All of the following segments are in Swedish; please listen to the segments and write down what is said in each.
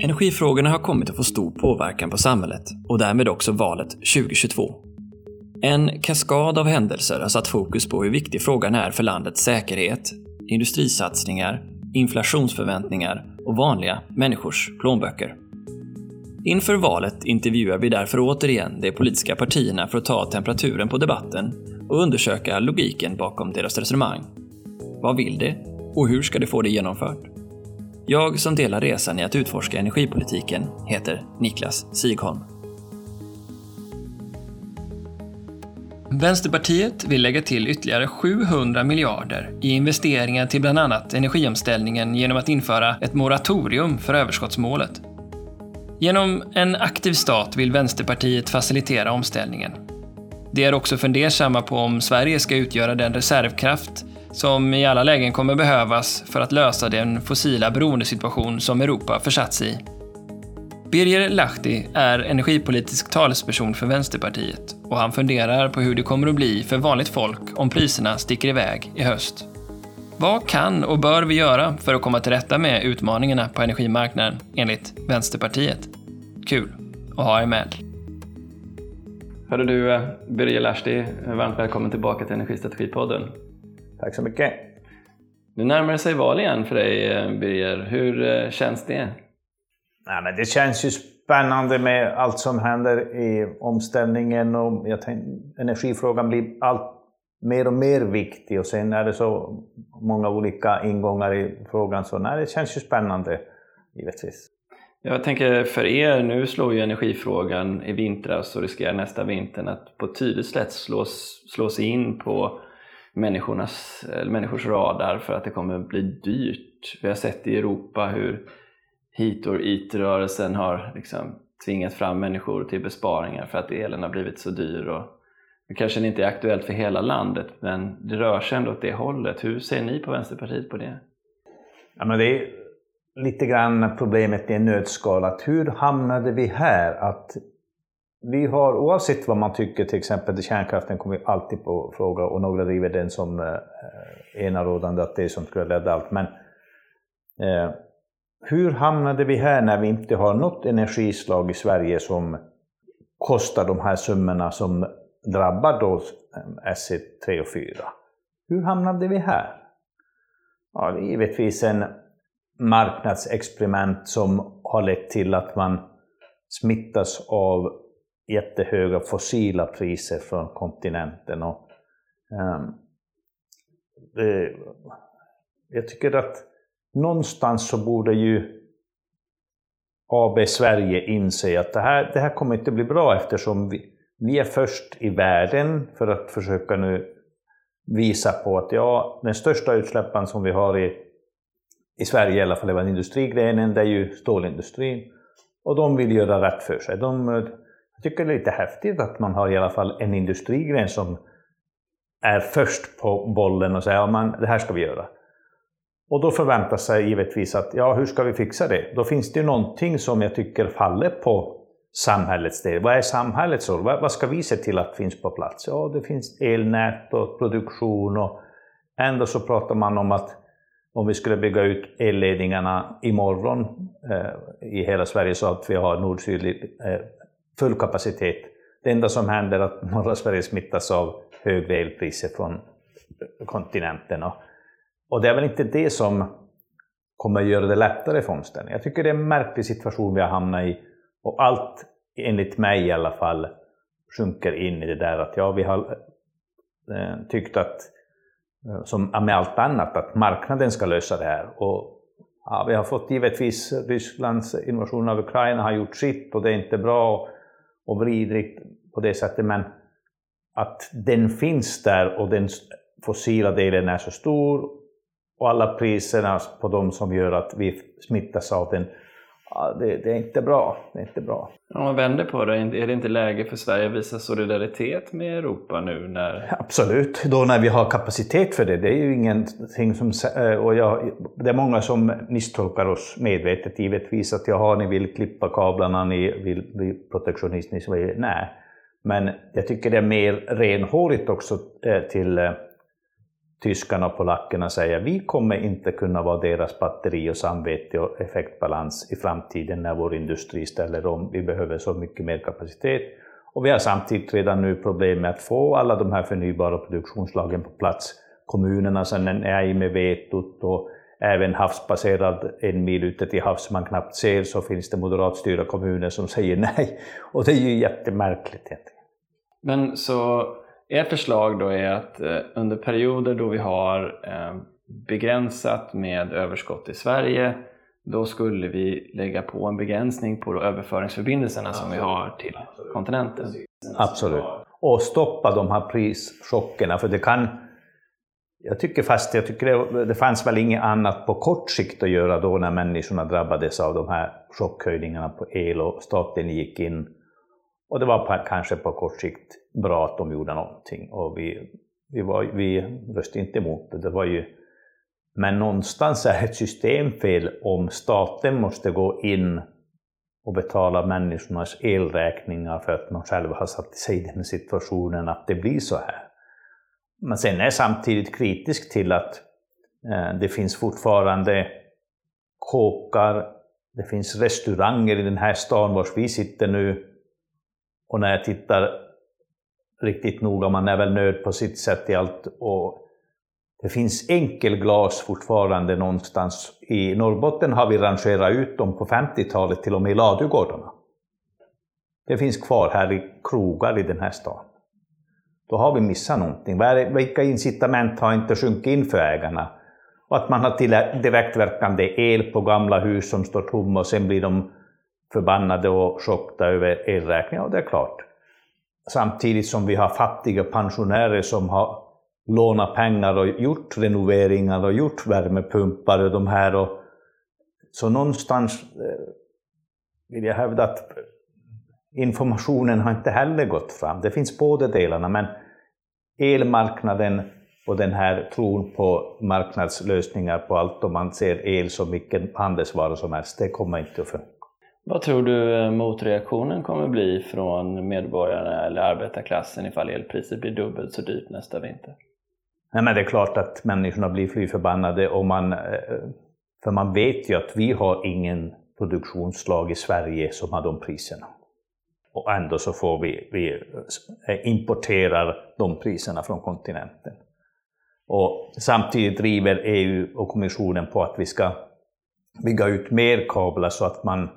Energifrågorna har kommit att få stor påverkan på samhället och därmed också valet 2022. En kaskad av händelser har satt fokus på hur viktig frågan är för landets säkerhet, industrisatsningar, inflationsförväntningar och vanliga människors plånböcker. Inför valet intervjuar vi därför återigen de politiska partierna för att ta temperaturen på debatten och undersöka logiken bakom deras resonemang. Vad vill de och hur ska de få det genomfört? Jag som delar resan i att utforska energipolitiken heter Niklas Sigholm. Vänsterpartiet vill lägga till ytterligare 700 miljarder i investeringar till bland annat energiomställningen genom att införa ett moratorium för överskottsmålet. Genom en aktiv stat vill Vänsterpartiet facilitera omställningen. De är också fundersamma på om Sverige ska utgöra den reservkraft som i alla lägen kommer behövas för att lösa den fossila beroendesituation som Europa försatts i. Birger Lahti är energipolitisk talesperson för Vänsterpartiet och han funderar på hur det kommer att bli för vanligt folk om priserna sticker iväg i höst. Vad kan och bör vi göra för att komma till rätta med utmaningarna på energimarknaden enligt Vänsterpartiet? Kul att ha er med. Hörru du, Birger Lahti, varmt välkommen tillbaka till Energistrategipodden. Tack så mycket. Nu närmar sig val igen för dig, Birger. Hur eh, känns det? Nej, men det känns ju spännande med allt som händer i omställningen och jag tänkte, energifrågan blir allt mer och mer viktig och sen är det så många olika ingångar i frågan så nej, det känns ju spännande givetvis. Jag tänker för er, nu slår ju energifrågan i vintras och riskerar nästa vinter att på ett tydligt sätt slås, slås in på människornas, människors radar för att det kommer bli dyrt. Vi har sett i Europa hur hit or it-rörelsen har liksom tvingat fram människor till besparingar för att elen har blivit så dyr. Och det kanske inte är aktuellt för hela landet men det rör sig ändå åt det hållet. Hur ser ni på Vänsterpartiet på det? Ja, men det är lite grann problemet i en nötskal. Att hur hamnade vi här? Att vi har, oavsett vad man tycker, till exempel kärnkraften kommer alltid på fråga och några driver den som eh, enarådande att det är som skulle rädda allt. Men eh, hur hamnade vi här när vi inte har något energislag i Sverige som kostar de här summorna som drabbar då eh, SE3 och 4? Hur hamnade vi här? Ja, det är givetvis en marknadsexperiment som har lett till att man smittas av jättehöga fossila priser från kontinenten. Och, um, det, jag tycker att någonstans så borde ju AB Sverige inse att det här, det här kommer inte bli bra eftersom vi, vi är först i världen för att försöka nu visa på att ja, den största utsläppen som vi har i, i Sverige i alla fall, i industrigrenen, det är ju stålindustrin. Och de vill göra rätt för sig. De, jag tycker det är lite häftigt att man har i alla fall en industrigren som är först på bollen och säger ja, det här ska vi göra. Och då förväntar sig givetvis att, ja hur ska vi fixa det? Då finns det ju någonting som jag tycker faller på samhällets del. Vad är samhällets roll? Vad ska vi se till att finns på plats? Ja, det finns elnät och produktion och ändå så pratar man om att om vi skulle bygga ut elledningarna imorgon eh, i hela Sverige så att vi har nord-sydlig eh, full kapacitet. Det enda som händer är att norra Sverige smittas av högre elpriser från kontinenten. Och det är väl inte det som kommer att göra det lättare för omställningen. Jag tycker det är en märklig situation vi har hamnat i. Och allt, enligt mig i alla fall, sjunker in i det där att ja, vi har eh, tyckt att, eh, som med allt annat, att marknaden ska lösa det här. Och ja, vi har fått givetvis Rysslands invasion av Ukraina har gjort sitt och det är inte bra och vidrigt på det sättet, men att den finns där och den fossila delen är så stor och alla priserna på de som gör att vi smittas av den, ja, det, det, är inte bra. Det är inte bra. Om man vänder på det, är det inte läge för Sverige att visa solidaritet med Europa nu? När... Absolut, då när vi har kapacitet för det. Det är ju ingenting som... Eh, och jag, det är många som misstolkar oss medvetet givetvis, att jaha, ni vill klippa kablarna, ni vill bli protektionister. Nej, men jag tycker det är mer renhårigt också eh, till eh, tyskarna och polackerna säger vi kommer inte kunna vara deras batteri och samvete och effektbalans i framtiden när vår industri ställer om. Vi behöver så mycket mer kapacitet. Och vi har samtidigt redan nu problem med att få alla de här förnybara produktionslagen på plats. Kommunerna sen är i med vetot och även havsbaserad en mil ute till havs som man knappt ser så finns det moderatstyrda kommuner som säger nej. Och det är ju jättemärkligt egentligen. Men så ert förslag då är att eh, under perioder då vi har eh, begränsat med överskott i Sverige då skulle vi lägga på en begränsning på överföringsförbindelserna som vi har till kontinenten. Absolut. Och stoppa de här prischockerna, för det kan... Jag tycker fast jag tycker det, det fanns väl inget annat på kort sikt att göra då när människorna drabbades av de här chockhöjningarna på el och staten gick in. Och det var på, kanske på kort sikt bra att de gjorde någonting och vi, vi, var, vi röstade inte emot det. det var ju men någonstans är det ett systemfel om staten måste gå in och betala människornas elräkningar för att man själv har satt sig i den situationen att det blir så här. Men sen är jag samtidigt kritisk till att eh, det finns fortfarande kåkar, det finns restauranger i den här stan var vi sitter nu. Och när jag tittar riktigt noga, man är väl nöd på sitt sätt i allt, och det finns enkelglas fortfarande någonstans. I Norrbotten har vi rangerat ut dem på 50-talet till och med i ladugårdarna. Det finns kvar här i krogar i den här stan. Då har vi missat någonting. Vilka incitament har inte sjunkit in för ägarna? Och att man har direktverkande el på gamla hus som står tomma och sen blir de förbannade och chockade över elräkningar. Och det är klart. Samtidigt som vi har fattiga pensionärer som har lånat pengar och gjort renoveringar och gjort värmepumpar och de här. Och, så någonstans eh, vill jag hävda att informationen har inte heller gått fram. Det finns båda delarna, men elmarknaden och den här tron på marknadslösningar på allt och man ser el som vilken handelsvara som helst, det kommer inte att funka. Vad tror du eh, motreaktionen kommer bli från medborgarna eller arbetarklassen ifall elpriset blir dubbelt så dyrt nästa vinter? Nej, men det är klart att människorna blir fly förbannade och man, eh, för man vet ju att vi har ingen produktionslag i Sverige som har de priserna. Och ändå så får vi, vi eh, importerar de priserna från kontinenten. Och samtidigt driver EU och kommissionen på att vi ska bygga ut mer kablar så att man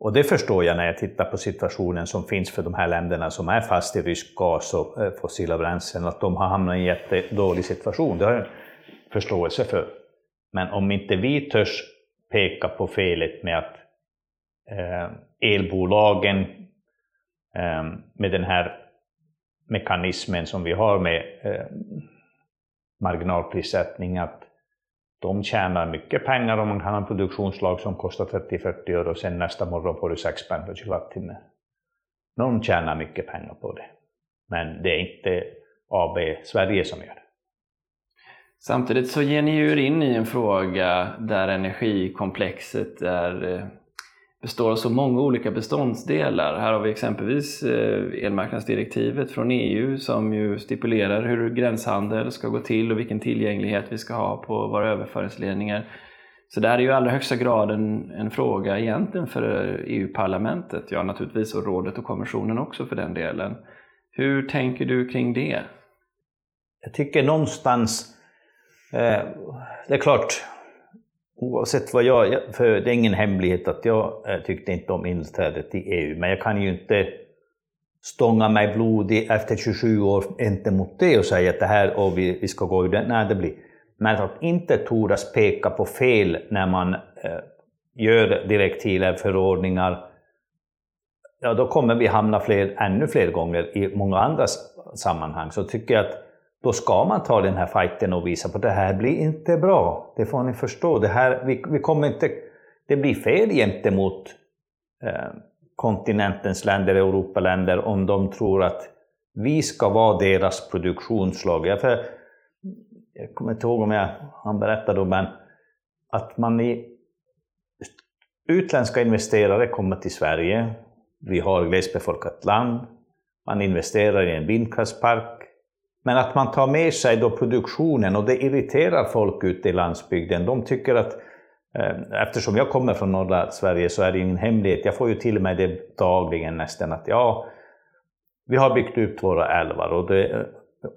och det förstår jag när jag tittar på situationen som finns för de här länderna som är fast i rysk gas och eh, fossila bränslen, att de har hamnat i en jättedålig situation. Det har jag förståelse för. Men om inte vi törs peka på felet med att eh, elbolagen eh, med den här mekanismen som vi har med eh, marginalprissättning, att de tjänar mycket pengar om man kan ha en produktionslag som kostar 30-40 öre och sen nästa morgon får du 6 spänn per kilowattimme. Någon tjänar mycket pengar på det. Men det är inte AB Sverige som gör det. Samtidigt så ger ni ju in i en fråga där energikomplexet är eh, består av så många olika beståndsdelar. Här har vi exempelvis eh, elmarknadsdirektivet från EU som ju stipulerar hur gränshandel ska gå till och vilken tillgänglighet vi ska ha på våra överföringsledningar. Så det här är ju i allra högsta grad en, en fråga egentligen för EU-parlamentet, ja naturligtvis och rådet och kommissionen också för den delen. Hur tänker du kring det? Jag tycker någonstans, eh, det är klart, Oavsett vad jag, för det är ingen hemlighet att jag eh, tyckte inte om inträdet i EU, men jag kan ju inte stånga mig blodig efter 27 år inte mot det och säga att det här och vi, vi ska gå ur det. Nej, det blir. Men att inte tordas peka på fel när man eh, gör direktiv förordningar, ja då kommer vi hamna fler, ännu fler gånger i många andra sammanhang. Så tycker jag att då ska man ta den här fighten och visa på att det här blir inte bra. Det får ni förstå. Det, här, vi, vi kommer inte, det blir fel gentemot eh, kontinentens länder, Europaländer, om de tror att vi ska vara deras produktionslag. Jag, för, jag kommer inte ihåg om jag, han berättade men att man i utländska investerare kommer till Sverige, vi har glesbefolkat land, man investerar i en vindkraftspark, men att man tar med sig då produktionen och det irriterar folk ute i landsbygden. De tycker att eh, Eftersom jag kommer från norra Sverige så är det ingen hemlighet. Jag får ju till mig det dagligen nästan att ja, vi har byggt ut våra älvar och det, eh,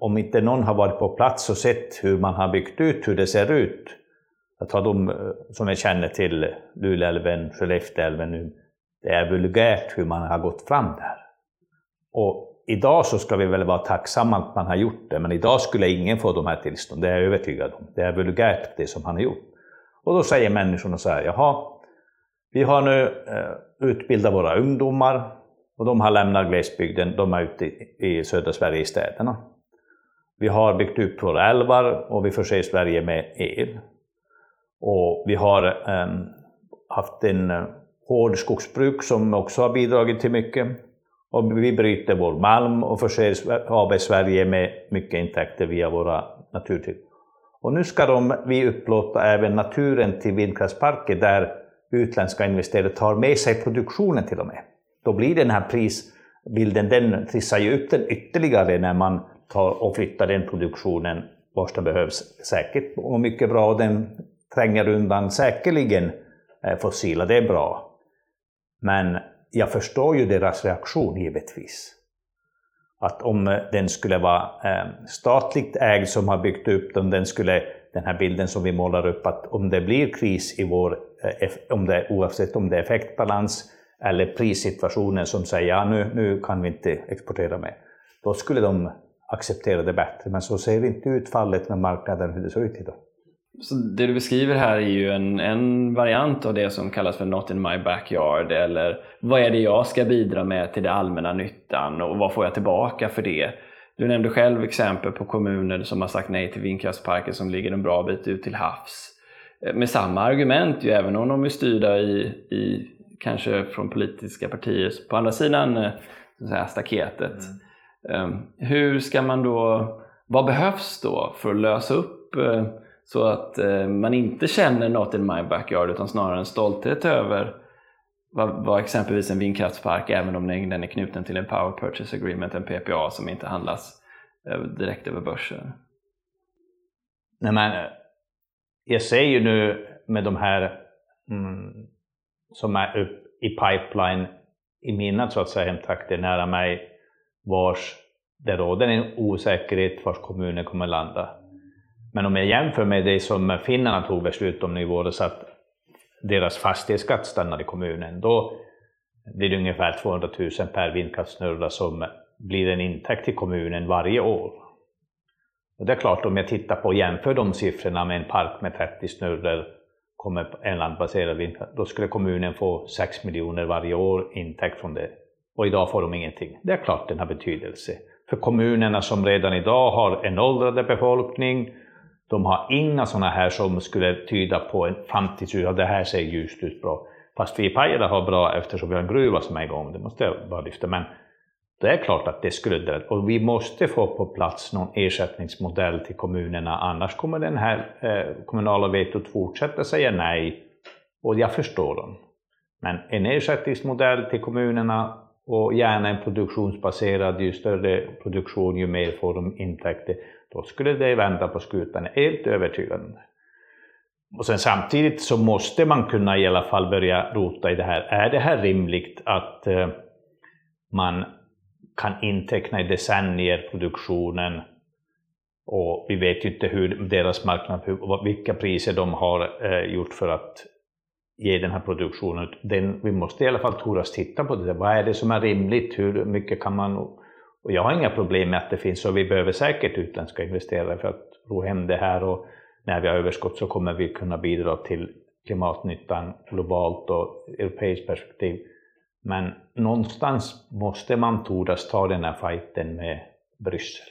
om inte någon har varit på plats och sett hur man har byggt ut, hur det ser ut. Jag tar de eh, som jag känner till, Luleälven, Skellefteälven nu. Det är vulgärt hur man har gått fram där. Och idag så ska vi väl vara tacksamma att man har gjort det, men idag skulle ingen få de här tillstånden, det är jag övertygad om. Det är vulgärt det som han har gjort. Och då säger människorna så här, jaha, vi har nu eh, utbildat våra ungdomar och de har lämnat glesbygden, de är ute i, i södra Sverige i städerna. Vi har byggt upp våra älvar och vi förser Sverige med el. Och vi har eh, haft en eh, hård skogsbruk som också har bidragit till mycket. Och vi bryter vår malm och förser AB Sverige med mycket intäkter via våra naturtillgångar. Och nu ska de, vi upplåta även naturen till vindkraftsparker där utländska investerare tar med sig produktionen till och med. Då blir den här prisbilden, den trissar ju upp den ytterligare när man tar och flyttar den produktionen vars den behövs säkert och mycket bra. Och den tränger undan säkerligen eh, fossila, det är bra. Men jag förstår ju deras reaktion givetvis. Att om eh, den skulle vara eh, statligt ägd som har byggt upp den, den skulle, den här bilden som vi målar upp, att om det blir kris i vår, eh, om det, oavsett om det är effektbalans eller prissituationen som säger ja nu, nu kan vi inte exportera mer, då skulle de acceptera det bättre. Men så ser inte utfallet med marknaden hur det ser ut idag. Så det du beskriver här är ju en, en variant av det som kallas för Not in my backyard eller vad är det jag ska bidra med till det allmänna nyttan och vad får jag tillbaka för det? Du nämnde själv exempel på kommuner som har sagt nej till vindkraftsparker som ligger en bra bit ut till havs. Eh, med samma argument ju, även om de är styrda i, i kanske från politiska partier på andra sidan eh, så säga, staketet. Mm. Um, hur ska man då, vad behövs då för att lösa upp uh, så att eh, man inte känner något in my backyard utan snarare en stolthet över vad, vad exempelvis en vindkraftspark, även om den är knuten till en power purchase agreement, en PPA som inte handlas eh, direkt över börsen. Nej, men, eh, jag ser ju nu med de här mm, som är upp i pipeline i mina så att säga hemtrakter nära mig vars det råder en osäkerhet vars kommunen kommer landa. Men om jag jämför med det som finnarna tog beslut om i våras att deras fastighetsskatt stannar i kommunen, då blir det ungefär 200 000 per vindkraftsnurra som blir en intäkt till kommunen varje år. Och det är klart, om jag tittar på och jämför de siffrorna med en park med 30 snurror kommer en landbaserad vindkraft, då skulle kommunen få 6 miljoner varje år intäkt från det. Och idag får de ingenting. Det är klart den har betydelse. För kommunerna som redan idag har en åldrande befolkning, de har inga sådana här som skulle tyda på en framtidsljus, att det här ser ljust ut bra. Fast vi i Pajala har bra eftersom vi har en gruva som är igång, det måste jag bara lyfta. Men det är klart att det skulle och vi måste få på plats någon ersättningsmodell till kommunerna, annars kommer den här eh, kommunala vetot fortsätta säga nej. Och jag förstår dem. Men en ersättningsmodell till kommunerna och gärna en produktionsbaserad, ju större produktion ju mer får de intäkter, då skulle det vända på skutan, helt övertygande. Och sen samtidigt så måste man kunna i alla fall börja rota i det här. Är det här rimligt att eh, man kan inteckna i decennier produktionen och vi vet ju inte hur deras marknad, vilka priser de har eh, gjort för att ge den här produktionen. Den, vi måste i alla fall toras titta på det. Vad är det som är rimligt? Hur mycket kan man... Och jag har inga problem med att det finns, och vi behöver säkert utländska investerare för att ro hem det här. Och när vi har överskott så kommer vi kunna bidra till klimatnyttan globalt och europeiskt perspektiv. Men någonstans måste man tordas ta den här fighten med Bryssel.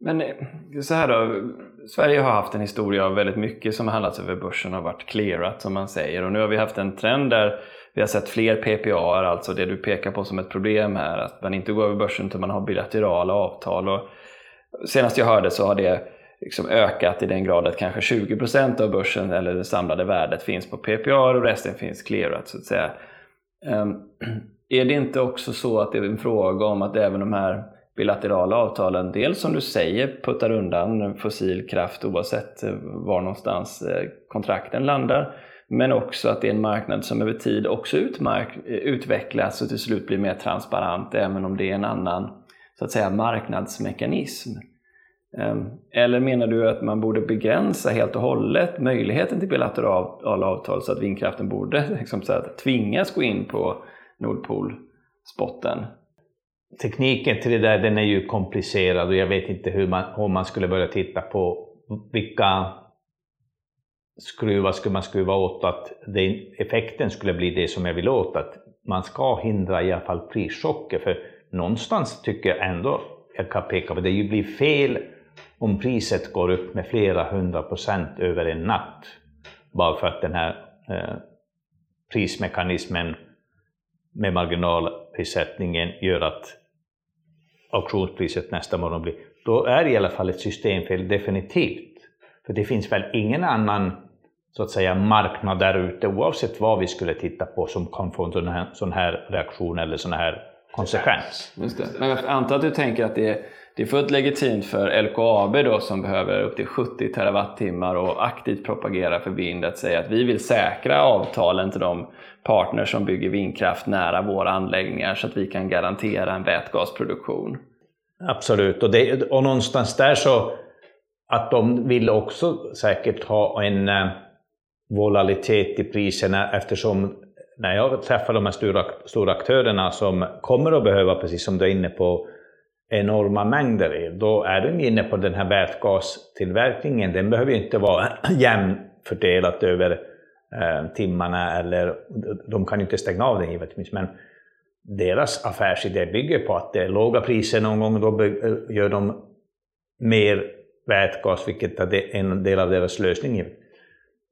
Men eh, så här då, Sverige har haft en historia av väldigt mycket som har handlats över börsen och varit clearat som man säger. Och nu har vi haft en trend där vi har sett fler PPA, alltså det du pekar på som ett problem här, att man inte går över börsen utan man har bilaterala avtal. Och senast jag hörde så har det liksom ökat i den grad att kanske 20% av börsen eller det samlade värdet finns på PPA och resten finns clearat så att säga. Um, är det inte också så att det är en fråga om att även de här bilaterala avtalen dels som du säger puttar undan fossil kraft oavsett eh, var någonstans eh, kontrakten landar men också att det är en marknad som över tid också utmark, utvecklas och till slut blir mer transparent även om det är en annan så att säga marknadsmekanism. Ehm, eller menar du att man borde begränsa helt och hållet möjligheten till bilaterala avtal så att vindkraften borde liksom så att tvingas gå in på Nordpolspotten? Tekniken till det där den är ju komplicerad och jag vet inte hur man, om man skulle börja titta på vilka skruva skulle man skruva åt att det, effekten skulle bli det som jag vill åt, att man ska hindra i alla fall prischocker. För någonstans tycker jag ändå jag kan peka på det, det blir fel om priset går upp med flera hundra procent över en natt, bara för att den här eh, prismekanismen med marginalprissättningen gör att auktionspriset nästa morgon blir, då är det i alla fall ett systemfel definitivt. För det finns väl ingen annan så att säga marknad där ute, oavsett vad vi skulle titta på, som kan få en sån här, sån här reaktion eller sån här konsekvens. Just det. Men jag antar att du tänker att det är det är fullt legitimt för LKAB då som behöver upp till 70 terawattimmar och aktivt propagerar för vind att säga att vi vill säkra avtalen till de partners som bygger vindkraft nära våra anläggningar så att vi kan garantera en vätgasproduktion. Absolut, och, det, och någonstans där så att de vill också säkert ha en eh, volatilitet i priserna eftersom när jag träffar de här stora, stora aktörerna som kommer att behöva, precis som du är inne på, enorma mängder el, då är de inne på den här vätgastillverkningen. Den behöver ju inte vara jämnfördelat över eh, timmarna, eller de kan ju inte stänga av den givetvis, men deras affärsidé bygger på att det är låga priser någon gång, då eh, gör de mer vätgas, vilket är en del av deras lösning.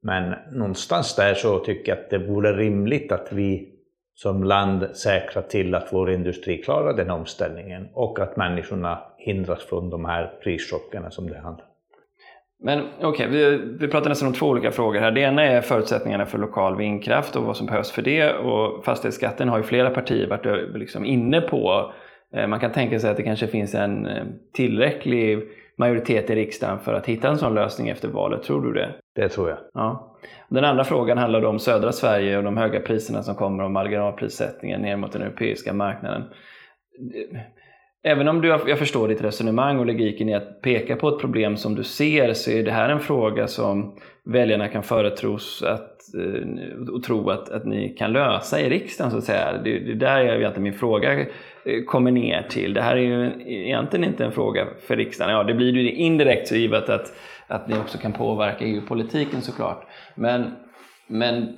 Men någonstans där så tycker jag att det vore rimligt att vi som land säkra till att vår industri klarar den omställningen och att människorna hindras från de här prischockerna som det handlar om. Men okej, okay, vi, vi pratar nästan om två olika frågor här. Det ena är förutsättningarna för lokal vindkraft och vad som behövs för det. Och fastighetsskatten har ju flera partier varit eh, liksom inne på. Eh, man kan tänka sig att det kanske finns en eh, tillräcklig majoritet i riksdagen för att hitta en sån lösning efter valet. Tror du det? Det tror jag. Ja. Den andra frågan handlar om södra Sverige och de höga priserna som kommer och marginalprissättningen ner mot den europeiska marknaden. Även om du, jag förstår ditt resonemang och logiken i att peka på ett problem som du ser så är det här en fråga som väljarna kan företros att, eh, och tro att, att ni kan lösa i riksdagen så att säga. Det, det är där min fråga eh, kommer ner till. Det här är ju egentligen inte en fråga för riksdagen. Ja, det blir ju indirekt så givet att, att ni också kan påverka EU-politiken såklart. Men, men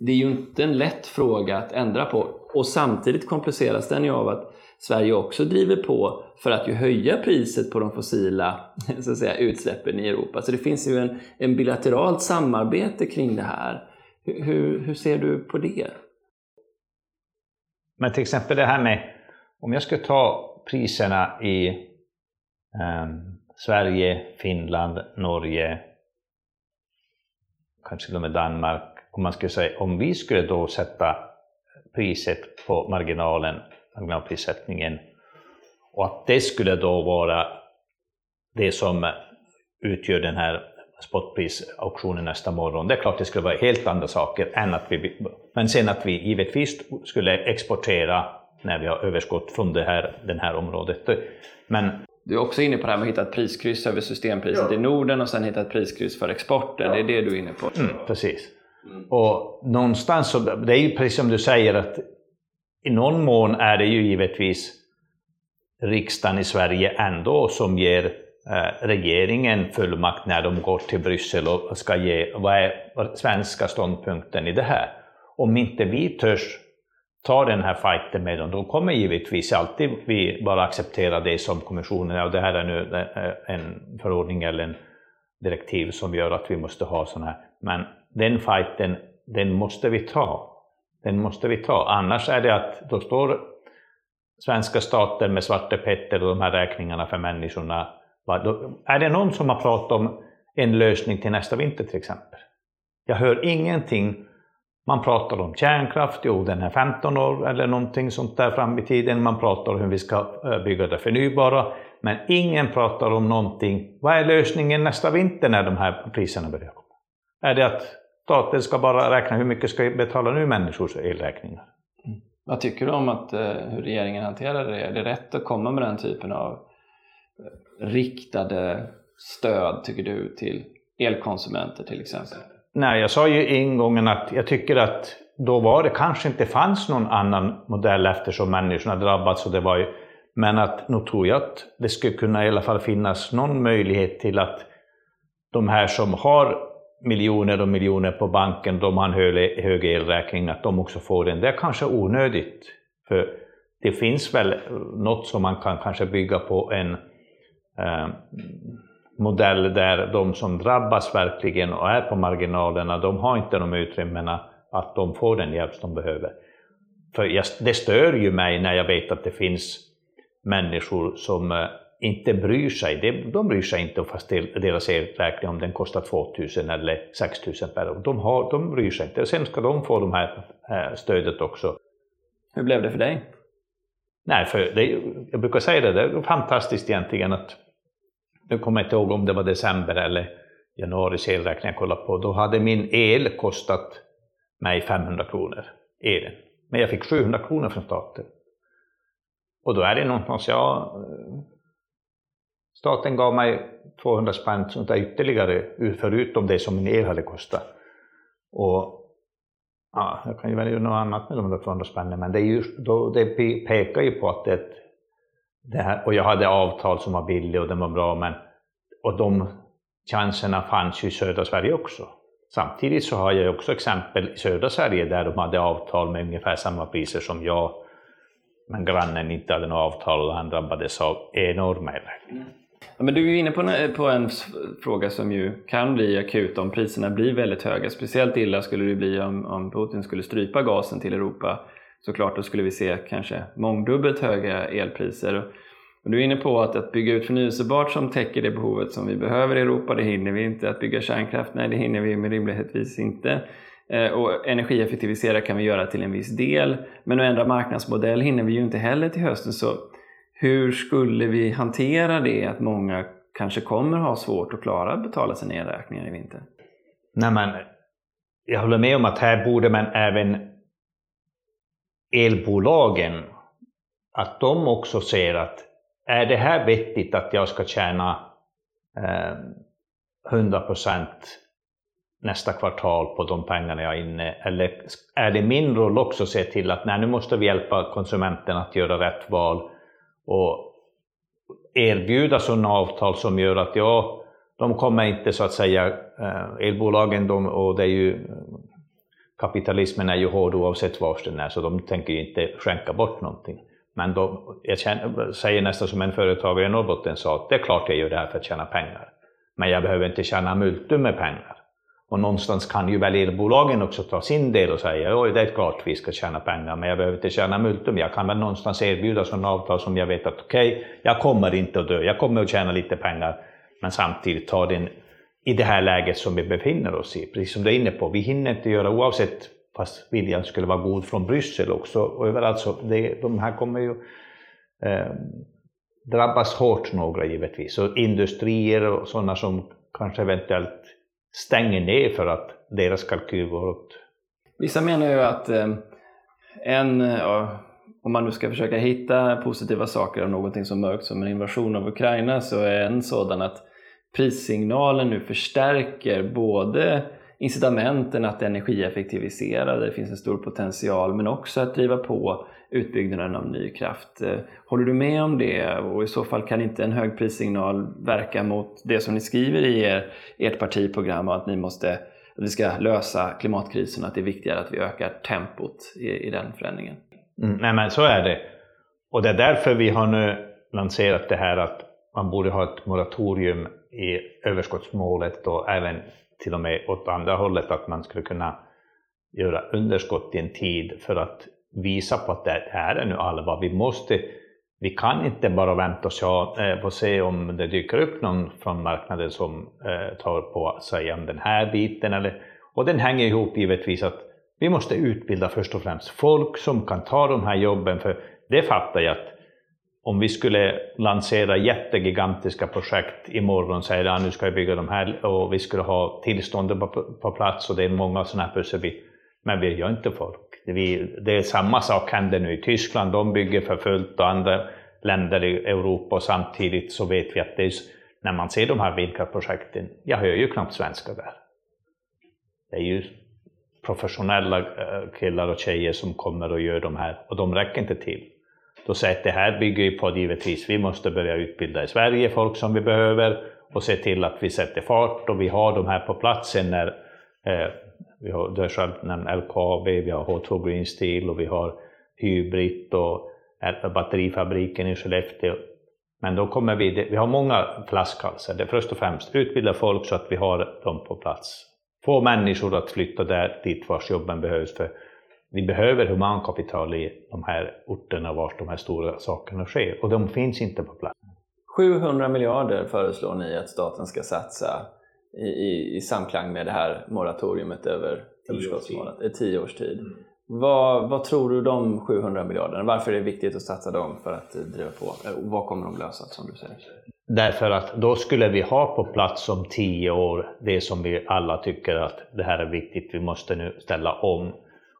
det är ju inte en lätt fråga att ändra på och samtidigt kompliceras den ju av att Sverige också driver på för att ju höja priset på de fossila så att säga, utsläppen i Europa. Så det finns ju en, en bilateralt samarbete kring det här. Hur, hur ser du på det? Men till exempel det här med, om jag skulle ta priserna i um, Sverige, Finland, Norge, kanske till och med Danmark, om man skulle säga, om vi skulle då sätta priset på marginalen marginalprissättningen. Och att det skulle då vara det som utgör den här spotprisauktionen nästa morgon. Det är klart det skulle vara helt andra saker än att vi... Men sen att vi givetvis skulle exportera när vi har överskott från det här, det här området. Men du är också inne på det här med att hitta ett priskryss över systempriset ja. i Norden och sen hitta ett priskryss för exporten. Ja. Det är det du är inne på. Mm, precis. Mm. Och någonstans så, det är ju precis som du säger att i någon mån är det ju givetvis riksdagen i Sverige ändå som ger eh, regeringen fullmakt när de går till Bryssel och ska ge vad är svenska ståndpunkten i det här. Om inte vi törs ta den här fighten med dem, då kommer givetvis alltid vi bara acceptera det som kommissionen, och det här är nu eh, en förordning eller en direktiv som gör att vi måste ha sådana här. Men den fighten, den måste vi ta. Den måste vi ta, annars är det att då står svenska staten med Svarte Petter och de här räkningarna för människorna. Är det någon som har pratat om en lösning till nästa vinter till exempel? Jag hör ingenting man pratar om kärnkraft, jo den är 15 år eller någonting sånt där fram i tiden. Man pratar om hur vi ska eh, bygga det förnybara. Men ingen pratar om någonting. Vad är lösningen nästa vinter när de här priserna börjar komma? Är det att staten ska bara räkna hur mycket ska betala nu människors elräkningar? Mm. Vad tycker du om att, eh, hur regeringen hanterar det? Är det rätt att komma med den typen av eh, riktade stöd, tycker du, till elkonsumenter till exempel? Nej, jag sa ju ingången att jag tycker att då var det kanske inte fanns någon annan modell eftersom människorna drabbats och det var ju men att nog tror jag att det skulle kunna i alla fall finnas någon möjlighet till att de här som har miljoner och miljoner på banken, de har en hög, hög elräkning, att de också får den. Det är kanske onödigt. För det finns väl något som man kan kanske bygga på en eh, modell där de som drabbas verkligen och är på marginalerna, de har inte de utrymmena att de får den hjälp de behöver. För jag, det stör ju mig när jag vet att det finns människor som eh, inte bryr sig. De bryr sig inte fast deras elräkning om den kostar 2000 eller 6000 per år. De, har, de bryr sig inte. Sen ska de få de här eh, stödet också. Hur blev det för dig? Nej, för det, jag brukar säga det, det är fantastiskt egentligen att, nu kommer jag inte ihåg om det var december eller januaris elräkning jag kollade på, då hade min el kostat mig 500 kronor, elen. Men jag fick 700 kronor från staten. Och då är det någonstans, ja, eh, staten gav mig 200 spänn sånt där ytterligare, förutom det som min el hade kostat. Och ja, jag kan ju välja något annat med de där 200 spännen, men det, är ju, då, det pekar ju på att det, det här, och jag hade avtal som var billiga och den var bra, men och de chanserna fanns ju i södra Sverige också. Samtidigt så har jag också exempel i södra Sverige där de hade avtal med ungefär samma priser som jag men grannen inte hade något avtal och han drabbades av enorma elräkningar. Mm. Ja, men du är inne på en, på en fråga som ju kan bli akut om priserna blir väldigt höga. Speciellt illa skulle det bli om, om Putin skulle strypa gasen till Europa. Såklart, då skulle vi se kanske mångdubbelt höga elpriser. Och du är inne på att, att bygga ut förnyelsebart som täcker det behovet som vi behöver i Europa, det hinner vi inte. Att bygga kärnkraft, nej det hinner vi med rimlighetvis inte. Eh, och energieffektivisera kan vi göra till en viss del, men att ändra marknadsmodell hinner vi ju inte heller till hösten. Så hur skulle vi hantera det att många kanske kommer ha svårt att klara att betala sina elräkningar i vinter? Nej, men jag håller med om att här borde man även elbolagen, att de också ser att är det här vettigt att jag ska tjäna eh, 100 procent nästa kvartal på de pengarna jag är inne? Eller är det min roll också att se till att nej, nu måste vi hjälpa konsumenten att göra rätt val och erbjuda sådana avtal som gör att ja, de kommer inte så att säga, eh, elbolagen de, och det är ju kapitalismen är ju hård oavsett var den är, så de tänker ju inte skänka bort någonting. Men då, jag känner, säger nästan som en företagare i Norrbotten sa, att det är klart jag gör det här för att tjäna pengar. Men jag behöver inte tjäna multum med pengar. Och någonstans kan ju väl elbolagen också ta sin del och säga oj det är klart vi ska tjäna pengar, men jag behöver inte tjäna multum. Jag kan väl någonstans erbjuda sådana avtal som jag vet att okej, okay, jag kommer inte att dö, jag kommer att tjäna lite pengar, men samtidigt ta den i det här läget som vi befinner oss i. Precis som du är inne på, vi hinner inte göra oavsett fast viljan skulle vara god från Bryssel också. Och överallt så, det, de här kommer ju eh, drabbas hårt några givetvis. Och industrier och sådana som kanske eventuellt stänger ner för att deras kalkyl går åt. Vissa menar ju att eh, en, ja, om man nu ska försöka hitta positiva saker av någonting så mörkt som en invasion av Ukraina så är en sådan att prissignalen nu förstärker både incitamenten att energieffektivisera, där det finns en stor potential, men också att driva på utbyggnaden av ny kraft. Eh, håller du med om det? Och i så fall kan inte en hög prissignal verka mot det som ni skriver i er, ert partiprogram, att ni måste att vi ska lösa klimatkrisen, att det är viktigare att vi ökar tempot i, i den förändringen? Mm, nej men så är det. Och det är därför vi har nu lanserat det här att man borde ha ett moratorium i överskottsmålet och även till och med åt andra hållet att man skulle kunna göra underskott i en tid för att visa på att det här är nu allvar. Vi måste vi kan inte bara vänta och se eh, om det dyker upp någon från marknaden som eh, tar på sig om den här biten. Eller, och den hänger ihop givetvis att Vi måste utbilda först och främst folk som kan ta de här jobben, för det fattar jag att om vi skulle lansera jättegigantiska projekt imorgon och säga att nu ska vi bygga de här och vi skulle ha tillståndet på, på plats och det är många sådana här pusselbitar. Men vi gör inte folk. Vi, det är samma sak händer nu i Tyskland, de bygger för fullt och andra länder i Europa och samtidigt så vet vi att det är, när man ser de här vindkraftprojekten, jag hör ju knappt svenska där. Det är ju professionella eh, killar och tjejer som kommer och gör de här och de räcker inte till. Då säger att det här bygger ju på givetvis, vi måste börja utbilda i Sverige folk som vi behöver och se till att vi sätter fart och vi har de här på platsen när eh, vi har, du har själv nämnt LKAB, vi har H2 Green Steel och vi har Hybrid och eh, batterifabriken i Skellefteå. Men då kommer vi, vi har många flaskhalsar. Det är först och främst utbilda folk så att vi har dem på plats. Få människor att flytta där dit vars jobben behövs. För vi behöver humankapital i de här orterna vart de här stora sakerna sker och de finns inte på plats. 700 miljarder föreslår ni att staten ska satsa i, i, i samklang med det här moratoriumet över överskottsmålet i tio års tid. Mm. Vad, vad, tror du de 700 miljarderna, varför är det viktigt att satsa dem för att driva på? Vad kommer de lösa som du säger? Därför att då skulle vi ha på plats om tio år det som vi alla tycker att det här är viktigt, vi måste nu ställa om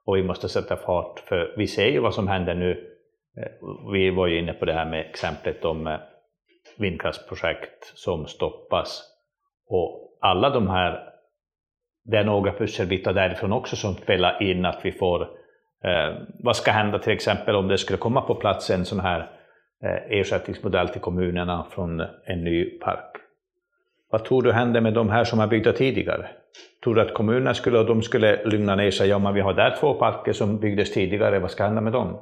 och vi måste sätta fart. För vi ser ju vad som händer nu. Vi var ju inne på det här med exemplet om eh, vindkraftsprojekt som stoppas. Och alla de här, det är några pusselbitar därifrån också som spelar in att vi får, eh, vad ska hända till exempel om det skulle komma på plats en sån här eh, ersättningsmodell till kommunerna från en ny park. Vad tror du händer med de här som är byggda tidigare? Tror du att kommunerna skulle, de skulle lugna ner sig? Ja, men vi har där två parker som byggdes tidigare, vad ska hända med dem?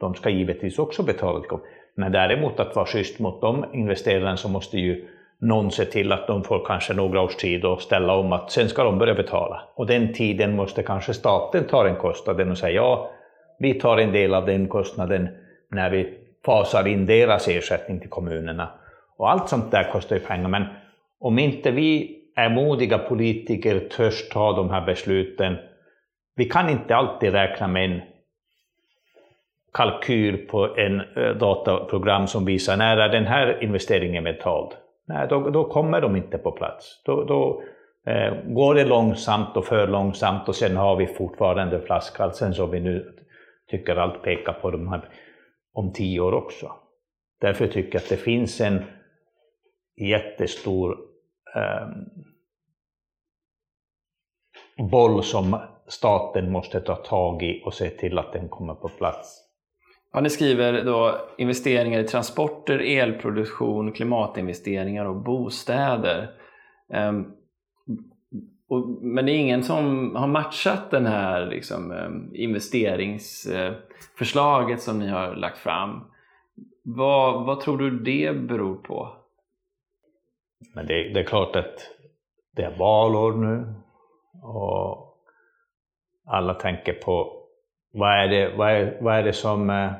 De ska givetvis också betala till kommunen. Men däremot att vara schysst mot de investerarna så måste ju någon se till att de får kanske några års tid och ställa om att sen ska de börja betala. Och den tiden måste kanske staten ta den kostnaden och säga ja, vi tar en del av den kostnaden när vi fasar in deras ersättning till kommunerna. Och allt sånt där kostar ju pengar, men om inte vi är modiga politiker, törs ta de här besluten, vi kan inte alltid räkna med en kalkyl på en eh, dataprogram som visar när är den här investeringen betald. Nej, då, då kommer de inte på plats. Då, då eh, går det långsamt och för långsamt och sen har vi fortfarande flaskhalsen som vi nu tycker allt pekar på de här om tio år också. Därför tycker jag att det finns en jättestor boll som staten måste ta tag i och se till att den kommer på plats. Ja, ni skriver då investeringar i transporter, elproduktion, klimatinvesteringar och bostäder. Um, och, men det är ingen som har matchat den här liksom, um, investeringsförslaget uh, som ni har lagt fram. Vad, vad tror du det beror på? Men det, det är klart att det är valår nu och alla tänker på vad är det, vad är, vad är det som eh,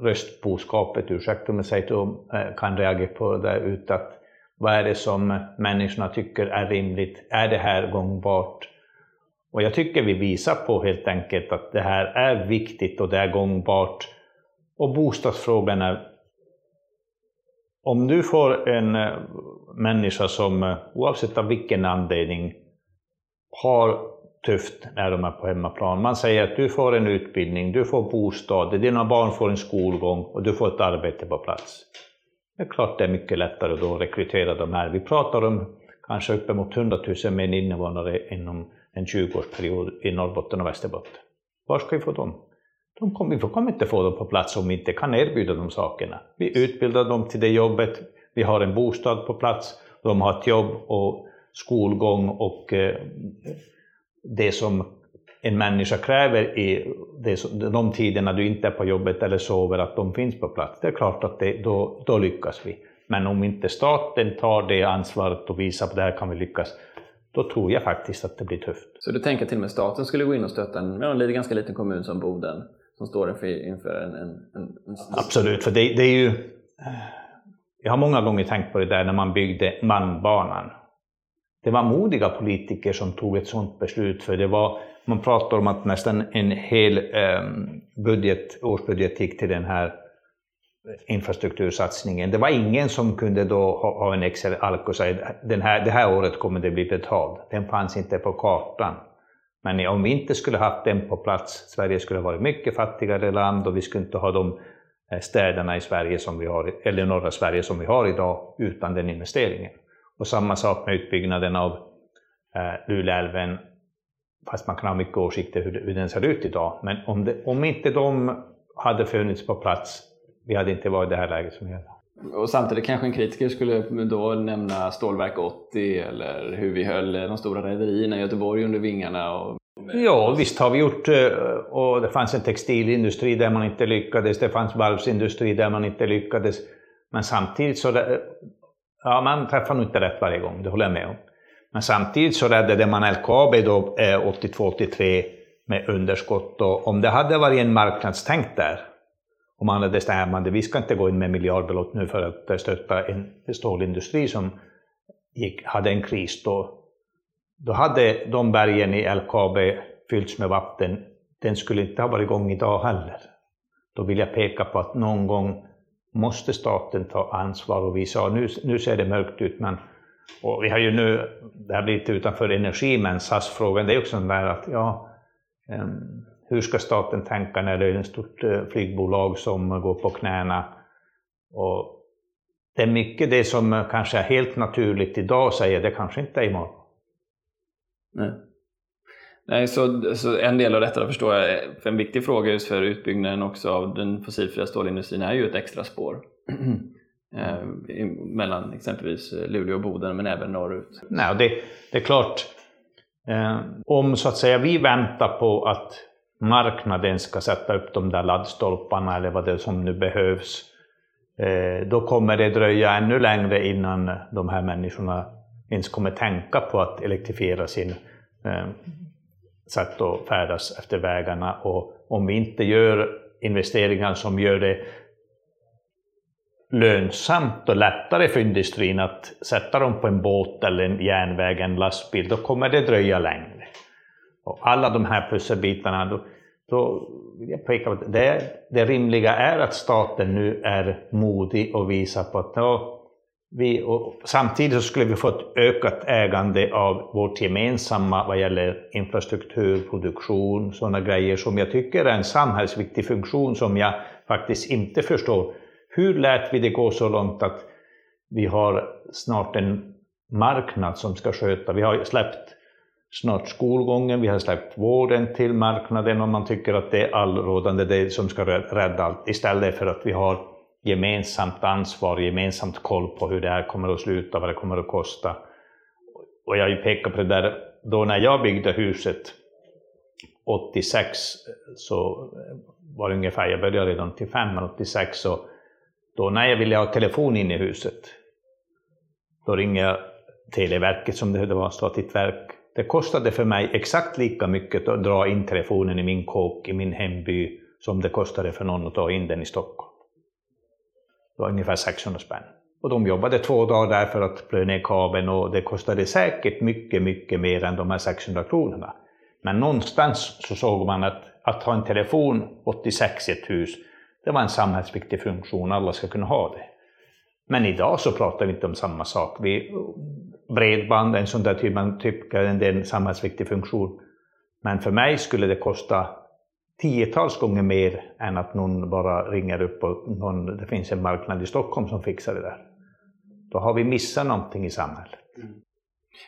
röstboskapet, ursäkta om jag säger to, eh, kan reagera på där ute. Att vad är det som människorna tycker är rimligt? Är det här gångbart? Och jag tycker vi visar på helt enkelt att det här är viktigt och det är gångbart. Och bostadsfrågan är... Om du får en eh, människa som eh, oavsett av vilken anledning har tufft när de är på hemmaplan. Man säger att du får en utbildning, du får bostad, dina barn får en skolgång och du får ett arbete på plats. Det är klart det är mycket lättare då att rekrytera de här. Vi pratar om kanske uppemot 100 000 mer invånare inom en 20-årsperiod i Norrbotten och Västerbotten. Var ska vi få dem? De kommer, vi kommer inte få dem på plats om vi inte kan erbjuda de sakerna. Vi utbildar dem till det jobbet, vi har en bostad på plats, de har ett jobb och skolgång och eh, det som en människa kräver i de tiderna du inte är på jobbet eller sover, att de finns på plats. Det är klart att det, då, då lyckas vi. Men om inte staten tar det ansvaret och visar att det här kan vi lyckas, då tror jag faktiskt att det blir tufft. Så du tänker till och med staten skulle gå in och stötta en, en ganska liten kommun som Boden, som står inför, inför en, en, en. Absolut, för det, det är ju... Jag har många gånger tänkt på det där när man byggde Malmbanan det var modiga politiker som tog ett sådant beslut, för det var, man pratar om att nästan en hel ehm, budget, årsbudget gick till den här infrastruktursatsningen. Det var ingen som kunde då ha, ha en Excel-ark och säga den här, det här året kommer det bli betalt. Den fanns inte på kartan. Men om vi inte skulle haft den på plats, Sverige skulle ha varit mycket fattigare land och vi skulle inte ha de eh, städerna i Sverige som vi har, eller norra Sverige som vi har idag utan den investeringen. Och samma sak med utbyggnaden av eh, Luleälven, fast man kan ha mycket åsikter hur, hur den ser ut idag. Men om, det, om inte de hade funnits på plats, vi hade inte varit i det här läget som vi är. Och samtidigt kanske en kritiker skulle då nämna Stålverk 80 eller hur vi höll de stora rederierna i Göteborg under vingarna. Och... Ja, visst har vi gjort, eh, och det fanns en textilindustri där man inte lyckades, det fanns varvsindustri där man inte lyckades. Men samtidigt så, eh, ja man träffar nog inte rätt varje gång, det håller jag med om. Men samtidigt så räddade man LKAB då eh, 82-83 med underskott och om det hade varit en marknadstänk där, om man hade bestämt att vi ska inte gå in med miljardbelopp nu för att stötta en stålindustri som gick, hade en kris, då, då hade de bergen i LKAB fyllts med vatten. Den skulle inte ha varit igång idag heller. Då vill jag peka på att någon gång måste staten ta ansvar och vi sa nu, nu ser det mörkt ut men och vi har ju nu, det här blir lite utanför energi, men SAS-frågan, det är också en där att ja, um, hur ska staten tänka när det är ett stort eh, flygbolag som går på knäna? Och det är mycket det som kanske är helt naturligt idag säger det kanske inte är imorgon. Nej. Nej, så, så en del av detta förstår jag, för en viktig fråga just för utbyggnaden också av den fossilfria stålindustrin är ju ett extra spår. eh, mellan exempelvis Luleå och Boden men även norrut. Nej, det, det är klart, eh, om så att säga vi väntar på att marknaden ska sätta upp de där laddstolparna eller vad det är som nu behövs, eh, då kommer det dröja ännu längre innan de här människorna ens kommer tänka på att elektrifiera sin eh, sätt att färdas efter vägarna. Och om vi inte gör investeringar som gör det lönsamt och lättare för industrin att sätta dem på en båt eller en järnväg, en lastbil, då kommer det dröja längre. Och alla de här pusselbitarna, då, vill jag peka på att det, det rimliga är att staten nu är modig och visar på att vi, och samtidigt så skulle vi få ett ökat ägande av vårt gemensamma vad gäller infrastruktur, produktion, sådana grejer som jag tycker är en samhällsviktig funktion som jag faktiskt inte förstår. Hur lät vi det gå så långt att vi har snart en marknad som ska sköta, vi har släppt snart skolgången, vi har släppt vården till marknaden och man tycker att det är allrådande det som ska rädda allt, istället för att vi har gemensamt ansvar, gemensamt koll på hur det här kommer att sluta, vad det kommer att kosta. Och jag har ju pekat på det där, då när jag byggde huset 86 så var det ungefär, jag började redan 85, men 86 så då när jag ville ha telefon in i huset, då ringde jag Televerket som det var, statligt verk, det kostade för mig exakt lika mycket att dra in telefonen i min kåk i min hemby som det kostade för någon att ta in den i Stockholm. Det var ungefär 600 spänn. Och de jobbade två dagar där för att plöja ner kabeln och det kostade säkert mycket, mycket mer än de här 600 kronorna. Men någonstans så såg man att att ha en telefon 86 i ett hus, det var en samhällsviktig funktion, alla ska kunna ha det. Men idag så pratar vi inte om samma sak. Vi, bredband, en sån där typ, man tycker är en samhällsviktig funktion. Men för mig skulle det kosta tiotals gånger mer än att någon bara ringer upp och någon, det finns en marknad i Stockholm som fixar det där. Då har vi missat någonting i samhället. Mm.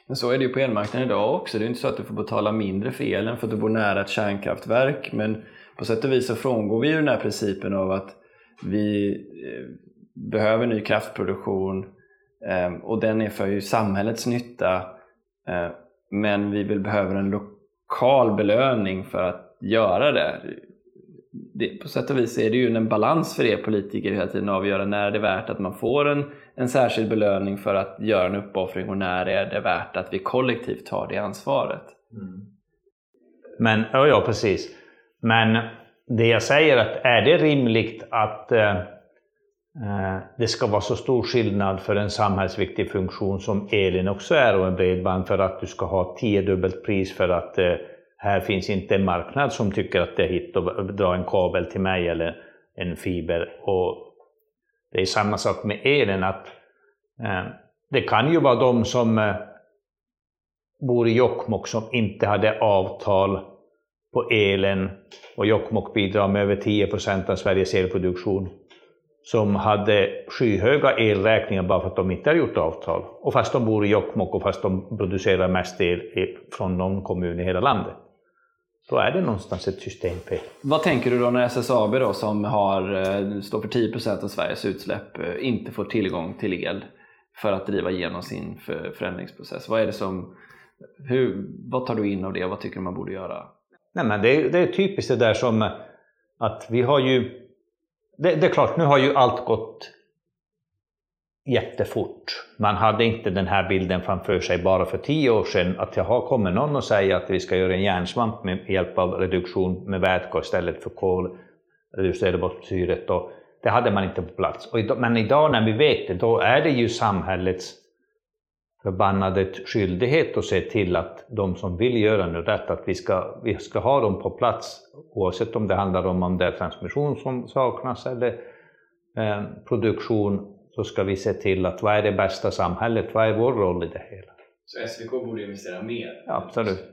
Men så är det ju på elmarknaden idag också. Det är inte så att du får betala mindre för elen för att du bor nära ett kärnkraftverk. Men på sätt och vis så frångår vi ju den här principen av att vi eh, behöver ny kraftproduktion Ehm, och den är för samhällets nytta eh, men vi vill behöver en lokal belöning för att göra det. det. På sätt och vis är det ju en balans för er politiker hela tiden att avgöra när det är värt att man får en, en särskild belöning för att göra en uppoffring och när är det värt att vi kollektivt tar det ansvaret. Mm. Men, ja, ja, precis. Men det jag säger att är det rimligt att eh, Eh, det ska vara så stor skillnad för en samhällsviktig funktion som elen också är och en bredband för att du ska ha tiodubbelt pris för att eh, här finns inte en marknad som tycker att det är hit att dra en kabel till mig eller en fiber. Och det är samma sak med elen, att eh, det kan ju vara de som bor i Jokkmokk som inte hade avtal på elen och Jokkmokk bidrar med över 10 procent av Sveriges elproduktion som hade skyhöga elräkningar bara för att de inte har gjort avtal. Och fast de bor i Jokkmokk och fast de producerar mest el från någon kommun i hela landet. Då är det någonstans ett systemfel. Vad tänker du då när SSAB då, som har, eh, står för 10% av Sveriges utsläpp eh, inte får tillgång till el för att driva igenom sin förändringsprocess? Vad är det som, hur, vad tar du in av det och vad tycker du man borde göra? Nej, men det, det är typiskt det där som att vi har ju... Det, det är klart, nu har ju allt gått jättefort. Man hade inte den här bilden framför sig bara för tio år sedan, att jag har kommit någon och säger att vi ska göra en järnsvamp med hjälp av reduktion med vätgas istället för kol, reducera bort syret. Det hade man inte på plats. men idag när vi vet det, då är det ju samhällets förbannade skyldighet att se till att de som vill göra nu rätt, att vi ska, vi ska ha dem på plats, oavsett om det handlar om om det är transmission som saknas eller eh, produktion så ska vi se till att vad är det bästa samhället, vad är vår roll i det hela? Så SVK borde investera mer? Ja, absolut.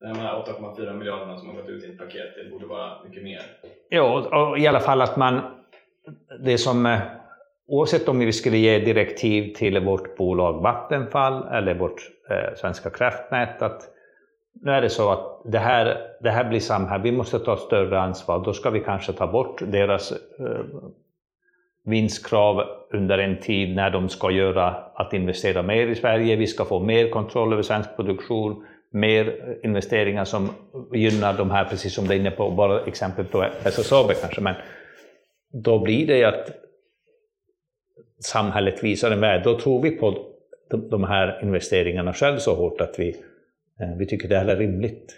De här 8,4 miljarderna som har gått ut i ett paket, det borde vara mycket mer? Ja, och i alla fall att man, det som, eh, oavsett om vi skulle ge direktiv till vårt bolag Vattenfall eller vårt eh, Svenska kraftnät, att nu är det så att det här, det här blir samhälle, vi måste ta större ansvar, då ska vi kanske ta bort deras eh, vinstkrav under en tid när de ska göra att investera mer i Sverige. Vi ska få mer kontroll över svensk produktion, mer investeringar som gynnar de här, precis som du är inne på, bara exempel på SSAB kanske, men då blir det att samhället visar en väg. Då tror vi på de här investeringarna själv så hårt att vi, eh, vi tycker det är rimligt.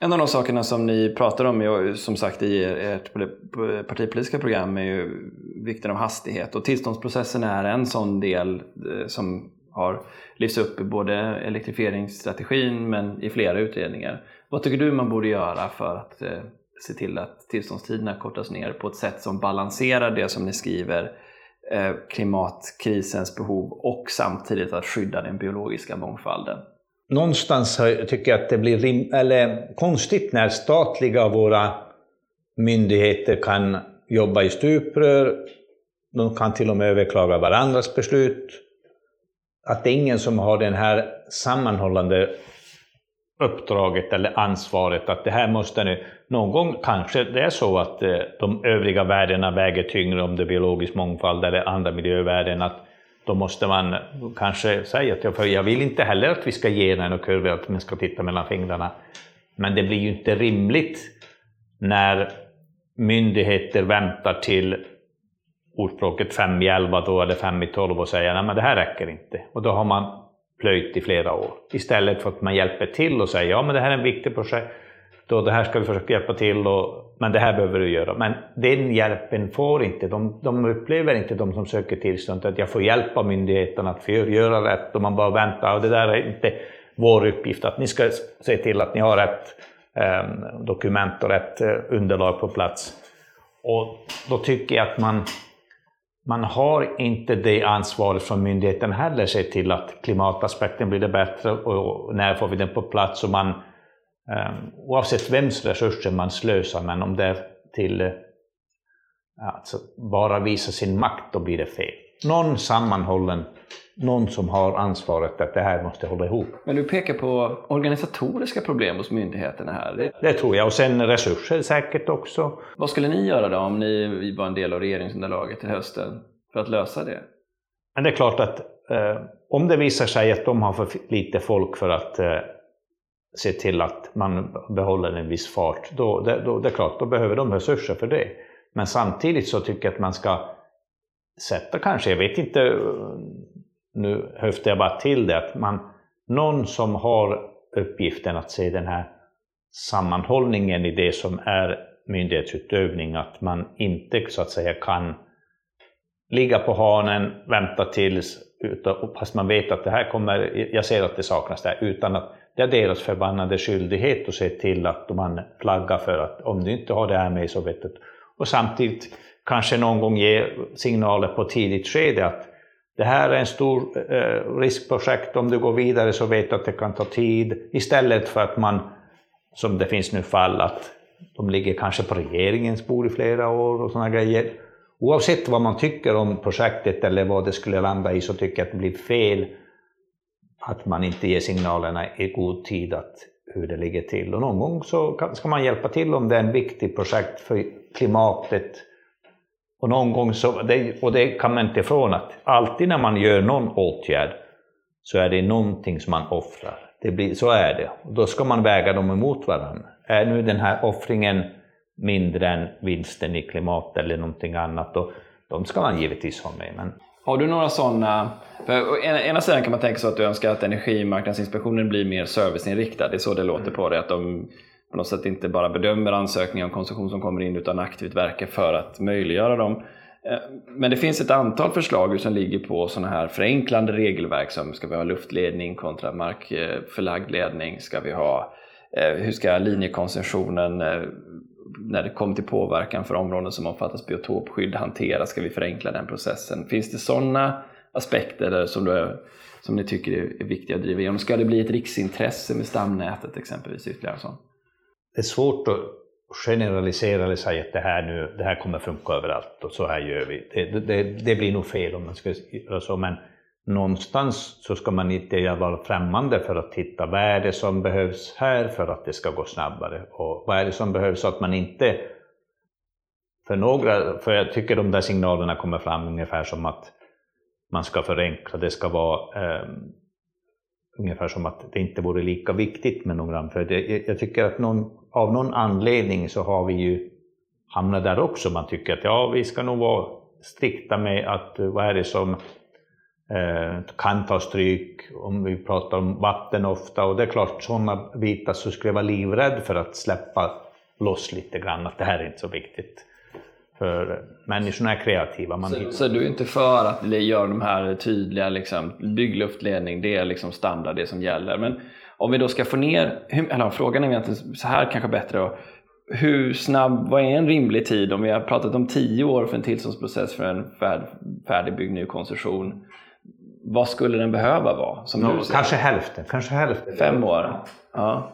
En av de sakerna som ni pratar om som sagt i ert partipolitiska program är ju vikten av hastighet och tillståndsprocessen är en sån del eh, som har lyfts upp i både elektrifieringsstrategin men i flera utredningar. Vad tycker du man borde göra för att eh, se till att tillståndstiderna kortas ner på ett sätt som balanserar det som ni skriver Eh, klimatkrisens behov och samtidigt att skydda den biologiska mångfalden? någonstans tycker jag att det blir rim, eller konstigt när statliga våra myndigheter kan jobba i stuprör, de kan till och med överklaga varandras beslut. Att det är ingen som har det här sammanhållande uppdraget eller ansvaret att det här måste nu... Någon gång kanske det är så att eh, de övriga värdena väger tyngre om det är biologisk mångfald eller andra miljövärden. Att då måste man kanske säga att jag, jag vill inte heller att vi ska ge den och kurva, att man ska titta mellan fingrarna. Men det blir ju inte rimligt när myndigheter väntar till ordspråket 5 i 11 då, eller 5 i 12 och säger att det här räcker inte. Och då har man plöjt i flera år. Istället för att man hjälper till och säger ja men det här är en viktig projekt, då det här ska vi försöka hjälpa till och men det här behöver du göra. Men den hjälpen får inte, de, de upplever inte de som söker tillstånd att jag får hjälp av myndigheterna att göra rätt och man bara väntar och det där är inte vår uppgift att ni ska se till att ni har rätt eh, dokument och rätt eh, underlag på plats. Och då tycker jag att man, man har inte det ansvaret från myndigheten heller, se till att klimataspekten blir det bättre och när får vi den på plats och man oavsett vems resurser man slösar, men om det är till uh, alltså bara visa sin makt, då blir det fel. Någon sammanhållen, någon som har ansvaret att det här måste hålla ihop. Men du pekar på organisatoriska problem hos myndigheterna här. Det, det tror jag, och sen resurser säkert också. Vad skulle ni göra då om ni var en del av regeringsunderlaget till hösten för att lösa det? Men det är klart att eh, om det visar sig att de har för lite folk för att eh, se till att man behåller en viss fart, då, då, det är klart, då behöver de resurser för det. Men samtidigt så tycker jag att man ska sätta kanske, jag vet inte, nu höftar jag bara till det, att man, någon som har uppgiften att se den här sammanhållningen i det som är myndighetsutövning, att man inte så att säga kan ligga på hanen, vänta tills, fast man vet att det här kommer, jag ser att det saknas där, utan att det är deras förbannade skyldighet att se till att man flaggar för att om du inte har det här med så vet du. Och samtidigt kanske någon gång ge signaler på tidigt skede att det här är en stor eh, riskprojekt, om du går vidare så vet du att det kan ta tid. Istället för att man, som det finns nu fall, att de ligger kanske på regeringens bord i flera år och sådana grejer. Oavsett vad man tycker om projektet eller vad det skulle landa i så tycker jag att det blir fel att man inte ger signalerna i god tid att hur det ligger till. Och någon gång så ska man hjälpa till om det är en viktig projekt för klimatet. Och någon gång så, och det kan man inte ifrån att alltid när man gör någon åtgärd så är det någonting som man offrar. Det blir, så är det. Och då ska man väga dem emot varandra. Är nu den här offringen mindre än vinsten i klimat eller någonting annat, då, de ska man givetvis ha med. Men... Har du några sådana, för ena sidan kan man tänka sig att du önskar att Energimarknadsinspektionen blir mer serviceinriktad, det är så det låter på dig, att de på något sätt inte bara bedömer ansökningar om koncession som kommer in utan aktivt verkar för att möjliggöra dem. Eh, men det finns ett antal förslag som ligger på sådana här förenklande regelverk som ska vi ha luftledning kontra markförlagd ledning, ska vi ha eh, hur ska linjekoncessionen eh, när det kommer till påverkan för områden som omfattas biotopskydd hantera, Ska vi förenkla den processen? Finns det sådana aspekter som, du, som ni tycker är viktiga att driva igenom? Ska det bli ett riksintresse med stamnätet exempelvis? Ytterligare sånt? Det är svårt att generalisera eller säga att det här, nu, det här kommer funka överallt och så här gör vi. Det, det, det blir nog fel om man ska göra så, men någonstans så ska man inte vara främmande för att titta vad är det som behövs här för att det ska gå snabbare. Och vad är det som behövs så att man inte för några, för jag tycker de där signalerna kommer fram ungefär som att man ska förenkla, det ska vara eh, ungefär som att det inte vore lika viktigt med några för det, jag tycker att någon, av någon anledning så har vi ju hamnat där också, man tycker att ja, vi ska nog vara strikta med att eh, vad är det som kan ta stryk, om vi pratar om vatten ofta, och det är klart sådana bitar så skulle jag vara livrädd för att släppa loss lite grann, att det här är inte så viktigt. För människorna är kreativa. Man så, så du är inte för att göra de här tydliga, liksom, byggluftledning, det är liksom standard, det som gäller. Men om vi då ska få ner, eller frågan är egentligen så här kanske bättre då, hur snabb, vad är en rimlig tid om vi har pratat om tio år för en tillståndsprocess för en färd, färdigbyggd ny koncession? Vad skulle den behöva vara? Som no, kanske hälften. Kanske hälften. Fem år? Ja.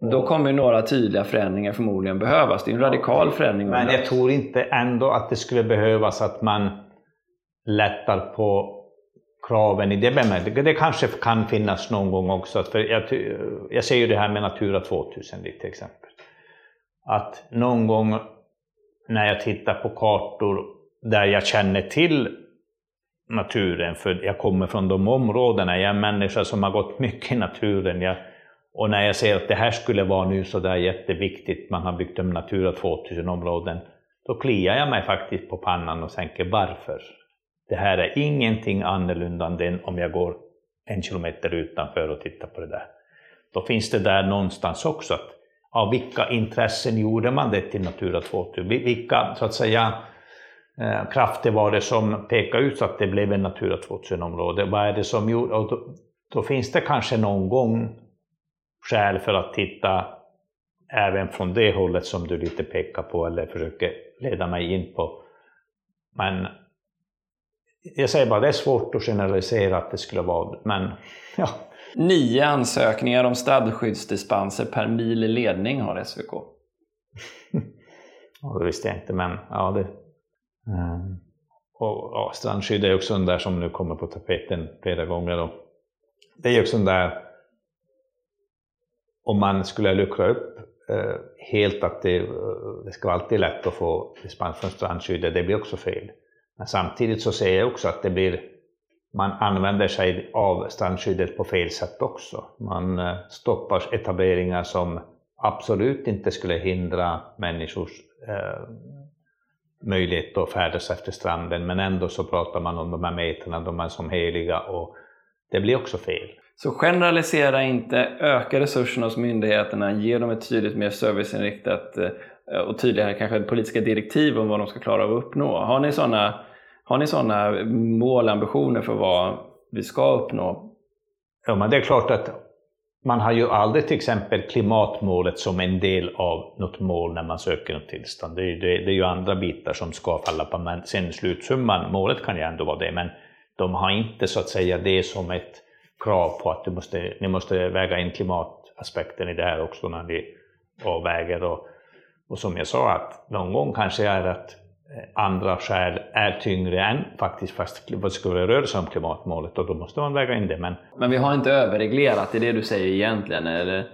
Då kommer några tydliga förändringar förmodligen behövas. Det är en radikal förändring. Men jag tror inte ändå att det skulle behövas att man lättar på kraven i det bemärkelsen. Det kanske kan finnas någon gång också. För jag, jag ser ju det här med Natura 2000 till exempel. Att någon gång när jag tittar på kartor där jag känner till naturen, för jag kommer från de områdena. Jag är en människa som har gått mycket i naturen. Jag, och när jag ser att det här skulle vara nu så där jätteviktigt, man har byggt om Natura 2000-områden, då kliar jag mig faktiskt på pannan och tänker varför? Det här är ingenting annorlunda än om jag går en kilometer utanför och tittar på det där. Då finns det där någonstans också att av vilka intressen gjorde man det till Natura 2000? Vilka, så att säga, krafter var det som pekade ut så att det blev en Natura 2000-område? Vad är det som gjorde... Och då, då, finns det kanske någon gång skäl för att titta även från det hållet som du lite pekar på eller försöker leda mig in på. Men jag säger bara, det är svårt att generalisera att det skulle vara men ja. Nio ansökningar om stadskyddsdispenser per mil ledning har SVK. ja, det visste jag inte, men ja, det, Mm. Och ja, strandskydd är också en där som nu kommer på tapeten flera gånger. Då. Det är också en där, om man skulle luckra upp eh, helt att det, eh, det ska vara alltid lätt att få dispens från strandskyddet, det blir också fel. Men samtidigt så ser jag också att det blir, man använder sig av strandskyddet på fel sätt också. Man eh, stoppar etableringar som absolut inte skulle hindra människors eh, möjlighet att färdas efter stranden, men ändå så pratar man om de här meterna, de är som heliga och det blir också fel. Så generalisera inte, öka resurserna hos myndigheterna, ge dem ett tydligt mer serviceinriktat eh, och tydligare kanske politiska direktiv om vad de ska klara av att uppnå. Har ni sådana Har ni sådana målambitioner för vad vi ska uppnå? Ja, men det är klart att man har ju aldrig till exempel klimatmålet som en del av något mål när man söker något tillstånd. Det är, det, det är ju andra bitar som ska falla på, men sen slutsumman, målet kan ju ändå vara det, men de har inte så att säga det som ett krav på att du måste, ni måste väga in klimataspekten i det här också när ni avväger. Och, och som jag sa, att någon gång kanske är att andra skäl är tyngre än faktiskt fast vad skulle röra sig om klimatmålet och då måste man väga in det. Men, men vi har inte överreglerat, det är det du säger egentligen? Eller?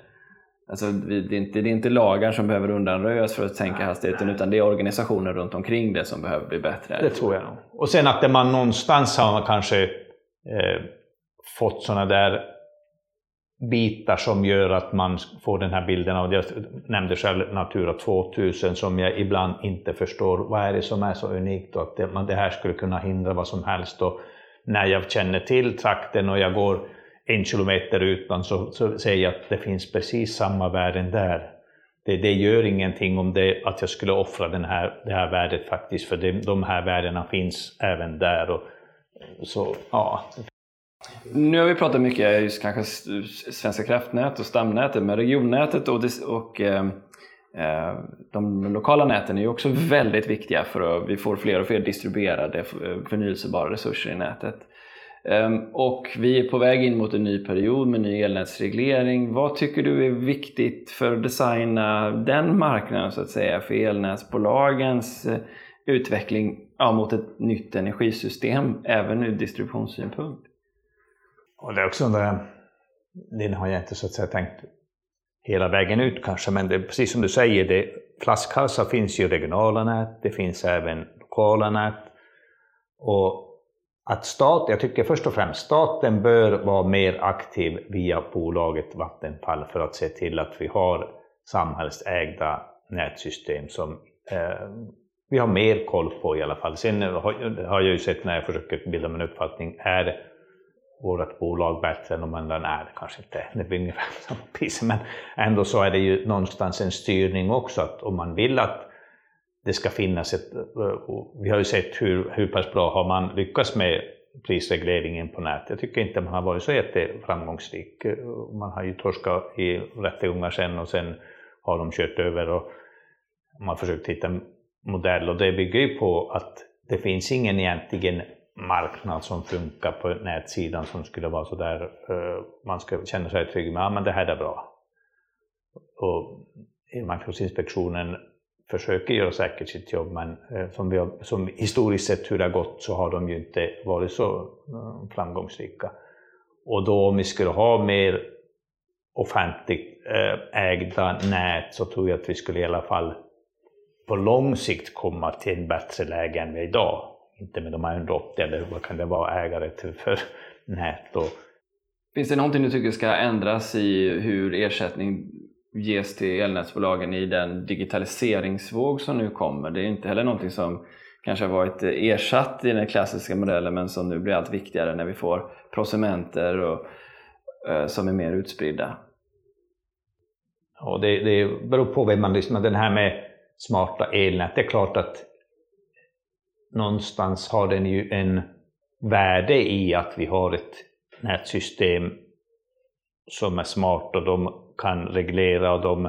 Alltså, det, är inte, det är inte lagar som behöver undanröjas för att sänka hastigheten utan det är organisationer runt omkring det som behöver bli bättre. Det tror jag nog. Och sen att man någonstans har kanske eh, fått sådana där bitar som gör att man får den här bilden av, jag nämnde själv Natura 2000 som jag ibland inte förstår, vad är det som är så unikt och att det, man, det här skulle kunna hindra vad som helst. Och när jag känner till trakten och jag går en kilometer utan så, så ser jag att det finns precis samma värden där. Det, det gör ingenting om det, att jag skulle offra den här, det här värdet faktiskt, för det, de här värdena finns även där. Och, så, ja. Nu har vi pratat mycket just kanske Svenska kraftnät och stamnätet, men regionnätet och, och eh, eh, de lokala näten är ju också väldigt viktiga för att vi får fler och fler distribuerade eh, förnyelsebara resurser i nätet. Ehm, och vi är på väg in mot en ny period med ny elnätsreglering. Vad tycker du är viktigt för att designa den marknaden så att säga för elnätsbolagens eh, utveckling ja, mot ett nytt energisystem även ur distributionssynpunkt? Och det är också det, det har jag inte så att säga tänkt hela vägen ut kanske, men det är precis som du säger, det, flaskhalsar finns ju regionala nät, det finns även lokala nät. Och att stat, jag tycker först och främst staten bör vara mer aktiv via bolaget Vattenfall för att se till att vi har samhällsägda nätsystem som eh, vi har mer koll på i alla fall. Sen har, har jag ju sett när jag försöker bilda min uppfattning, är vårt bolag bättre än de andra? Nej, det kanske inte det blir ungefär samma pris, men ändå så är det ju någonstans en styrning också, att om man vill att det ska finnas ett... Vi har ju sett hur, hur pass bra har man lyckats med prisregleringen på nätet. Jag tycker inte man har varit så jätteframgångsrik. Man har ju torskat i rättegångar sen och sen har de kört över och man har försökt hitta en modell och det bygger ju på att det finns ingen egentligen marknad som funkar på nätsidan som skulle vara så där eh, man ska känna sig trygg med att men det här är bra. Och Marknadsinspektionen försöker göra säkert sitt jobb, men eh, som, vi har, som historiskt sett hur det har gått så har de ju inte varit så eh, framgångsrika. Och då om vi skulle ha mer offentligt eh, ägda nät så tror jag att vi skulle i alla fall på lång sikt komma till en bättre läge än vi är idag. Inte med de här 180 eller vad kan det vara ägare till för nät. Och... Finns det någonting du tycker ska ändras i hur ersättning ges till elnätsbolagen i den digitaliseringsvåg som nu kommer. Det är inte heller någonting som kanske har varit ersatt i den klassiska modellen men som nu blir allt viktigare när vi får prosumenter och, eh, som är mer utspridda. Och det, det beror på vem man lyssnar. Den här med smarta elnät, det är klart att någonstans har den ju en värde i att vi har ett nätsystem som är smart och de kan reglera och de,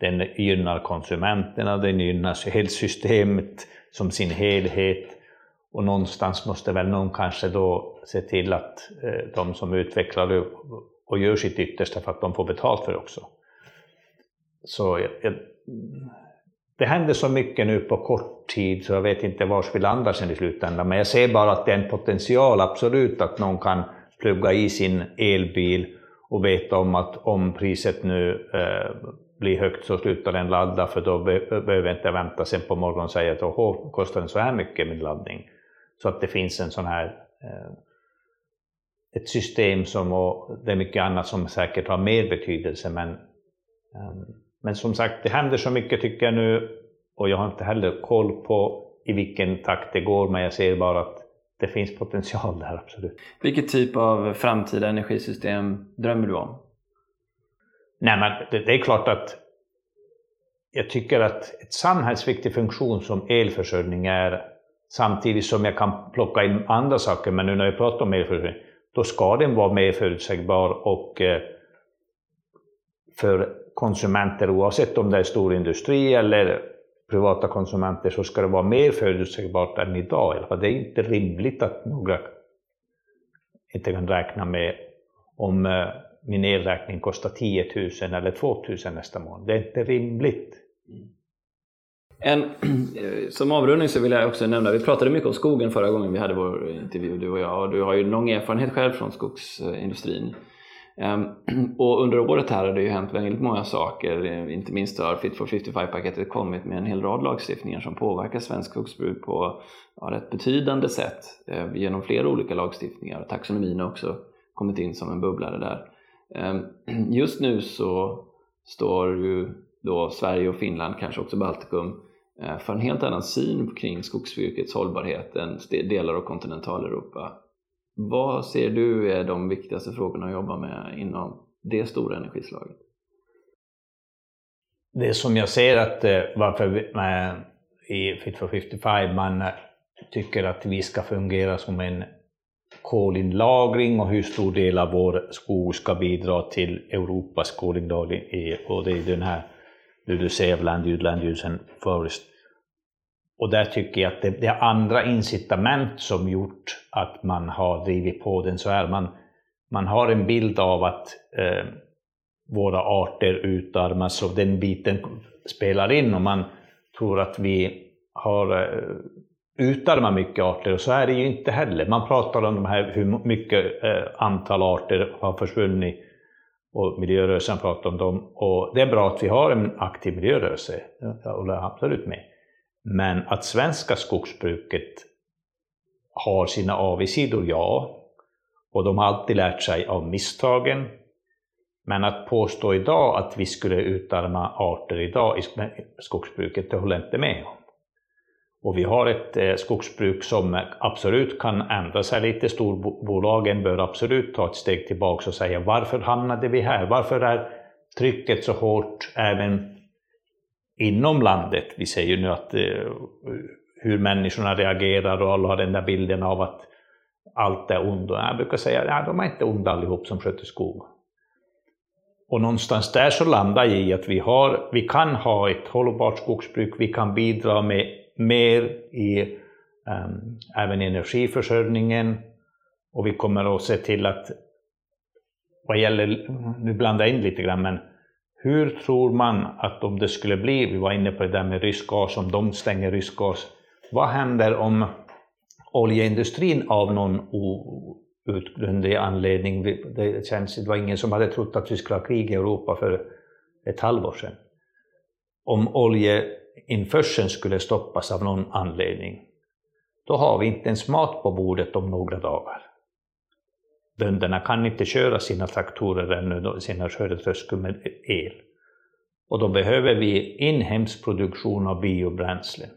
den gynnar konsumenterna, den gynnar helsystemet som sin helhet. Och någonstans måste väl någon kanske då se till att eh, de som utvecklar och gör sitt yttersta för att de får betalt för det också. Så jag, det händer så mycket nu på kort tid så jag vet inte var vi landar sen i slutändan. Men jag ser bara att det är en potential absolut att någon kan plugga i sin elbil och veta om att om priset nu eh, blir högt så slutar den ladda för då be behöver jag inte vänta sen på morgonen och säga att åh, kostar den så här mycket min laddning? Så att det finns en sån här eh, ett system som, och det är mycket annat som säkert har mer betydelse men, eh, men som sagt, det händer så mycket tycker jag nu och jag har inte heller koll på i vilken takt det går men jag ser bara att det finns potential där, absolut. Vilket typ av framtida energisystem drömmer du om? Nej, men det, det är klart att jag tycker att ett samhällsviktig funktion som elförsörjning är Samtidigt som jag kan plocka in andra saker, men nu när vi pratar om elförsörjning, då ska den vara mer förutsägbar och eh, för konsumenter, oavsett om det är storindustri eller privata konsumenter, så ska det vara mer förutsägbart än idag. Det är inte rimligt att några inte kan räkna med om eh, min elräkning kostar 10 000 eller 2 000 nästa månad. Det är inte rimligt. En, eh, som avrundning så vill jag också nämna, vi pratade mycket om skogen förra gången vi hade vår intervju, du och jag, och du har ju lång erfarenhet själv från skogsindustrin. Ehm, och under året här har det ju hänt väldigt många saker, ehm, inte minst har Fit for 55-paketet kommit med en hel rad lagstiftningar som påverkar svensk skogsbruk på ja, ett betydande sätt ehm, genom flera olika lagstiftningar. Taxonomin har också kommit in som en bubblare där. Just nu så står ju då Sverige och Finland, kanske också Baltikum, eh, för en helt annan syn kring skogsbrukets hållbarhet än delar av kontinentaleuropa. Vad ser du är de viktigaste frågorna att jobba med inom det stora energislaget? Det som jag ser att eh, varför vi, med, i Fit for 55 man eh, tycker att vi ska fungera som en kolinlagring och hur stor del av vår skog ska bidra till Europas kolinlagring. Och det är den här LULUCF, Land Use, Land Use and Forest. Och där tycker jag att det, det är andra incitament som gjort att man har drivit på den så här. Man, man har en bild av att eh, våra arter utarmas och den biten spelar in och man tror att vi har eh, utarmat mycket arter och så är det ju inte heller. Man pratar om de här, hur mycket eh, antal arter har försvunnit och miljörörelsen pratar om dem. Och det är bra att vi har en aktiv miljörörelse, jag håller absolut med. Men att svenska skogsbruket har sina avigsidor, ja. Och de har alltid lärt sig av misstagen. Men att påstå idag att vi skulle utarma arter idag i skogsbruket, det håller jag inte med om. Och vi har ett eh, skogsbruk som absolut kan ändra sig lite. Storbolagen bör absolut ta ett steg tillbaka och säga varför hamnade vi här? Varför är trycket så hårt även inom landet? Vi ser ju nu att eh, hur människorna reagerar och alla har den där bilden av att allt är ont. Jag brukar säga att de är inte onda allihop som sköter skog. Och någonstans där så landar jag i att vi, har, vi kan ha ett hållbart skogsbruk, vi kan bidra med mer i um, även energiförsörjningen och vi kommer att se till att vad gäller, nu blandar jag in lite grann, men hur tror man att om det skulle bli, vi var inne på det där med rysk gas, om de stänger rysk gas, vad händer om oljeindustrin av någon outgrundlig anledning, det, känns, det var ingen som hade trott att vi skulle ha krig i Europa för ett halvår sedan. Om oljeinförseln skulle stoppas av någon anledning, då har vi inte ens mat på bordet om några dagar. Bönderna kan inte köra sina traktorer ännu, sina skördetröskor med el. Och då behöver vi inhemsk produktion av biobränslen.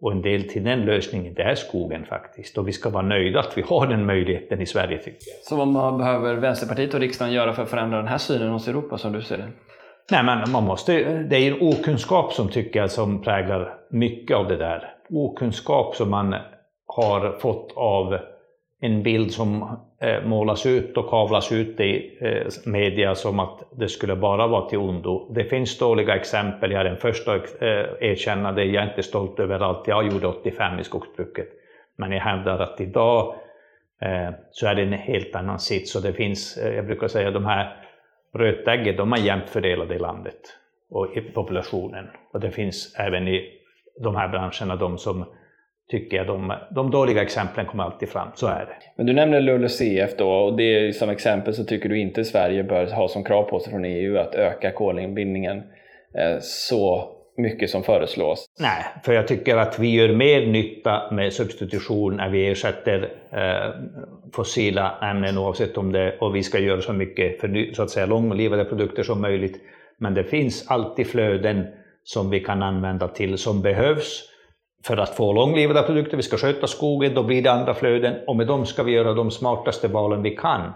Och en del till den lösningen, det är skogen faktiskt. Och vi ska vara nöjda att vi har den möjligheten i Sverige tycker jag. Så vad man behöver Vänsterpartiet och riksdagen göra för att förändra den här synen hos Europa som du ser det? Nej, men man måste, det är en okunskap som tycker jag som präglar mycket av det där. Okunskap som man har fått av en bild som Eh, målas ut och kavlas ut i eh, media som att det skulle bara vara till ondo. Det finns dåliga exempel, jag är den första att eh, erkänna det, jag är inte stolt över allt jag gjorde 85 i skogsbruket. Men jag hävdar att idag så är det en helt annan sits och det finns, jag brukar säga de här rötäggen, de är jämnt fördelade i landet och i populationen. Och det finns även i de här branscherna de som tycker att de, de dåliga exemplen kommer alltid fram. Så är det. Men du nämner LULUCF då och det som exempel så tycker du inte Sverige bör ha som krav på sig från EU att öka kolinbindningen eh, så mycket som föreslås? Nej, för jag tycker att vi gör mer nytta med substitution när vi ersätter eh, fossila ämnen oavsett om det, och vi ska göra så mycket för så att säga långlivade produkter som möjligt. Men det finns alltid flöden som vi kan använda till, som behövs för att få långlivade produkter. Vi ska sköta skogen, då blir det andra flöden och med dem ska vi göra de smartaste valen vi kan.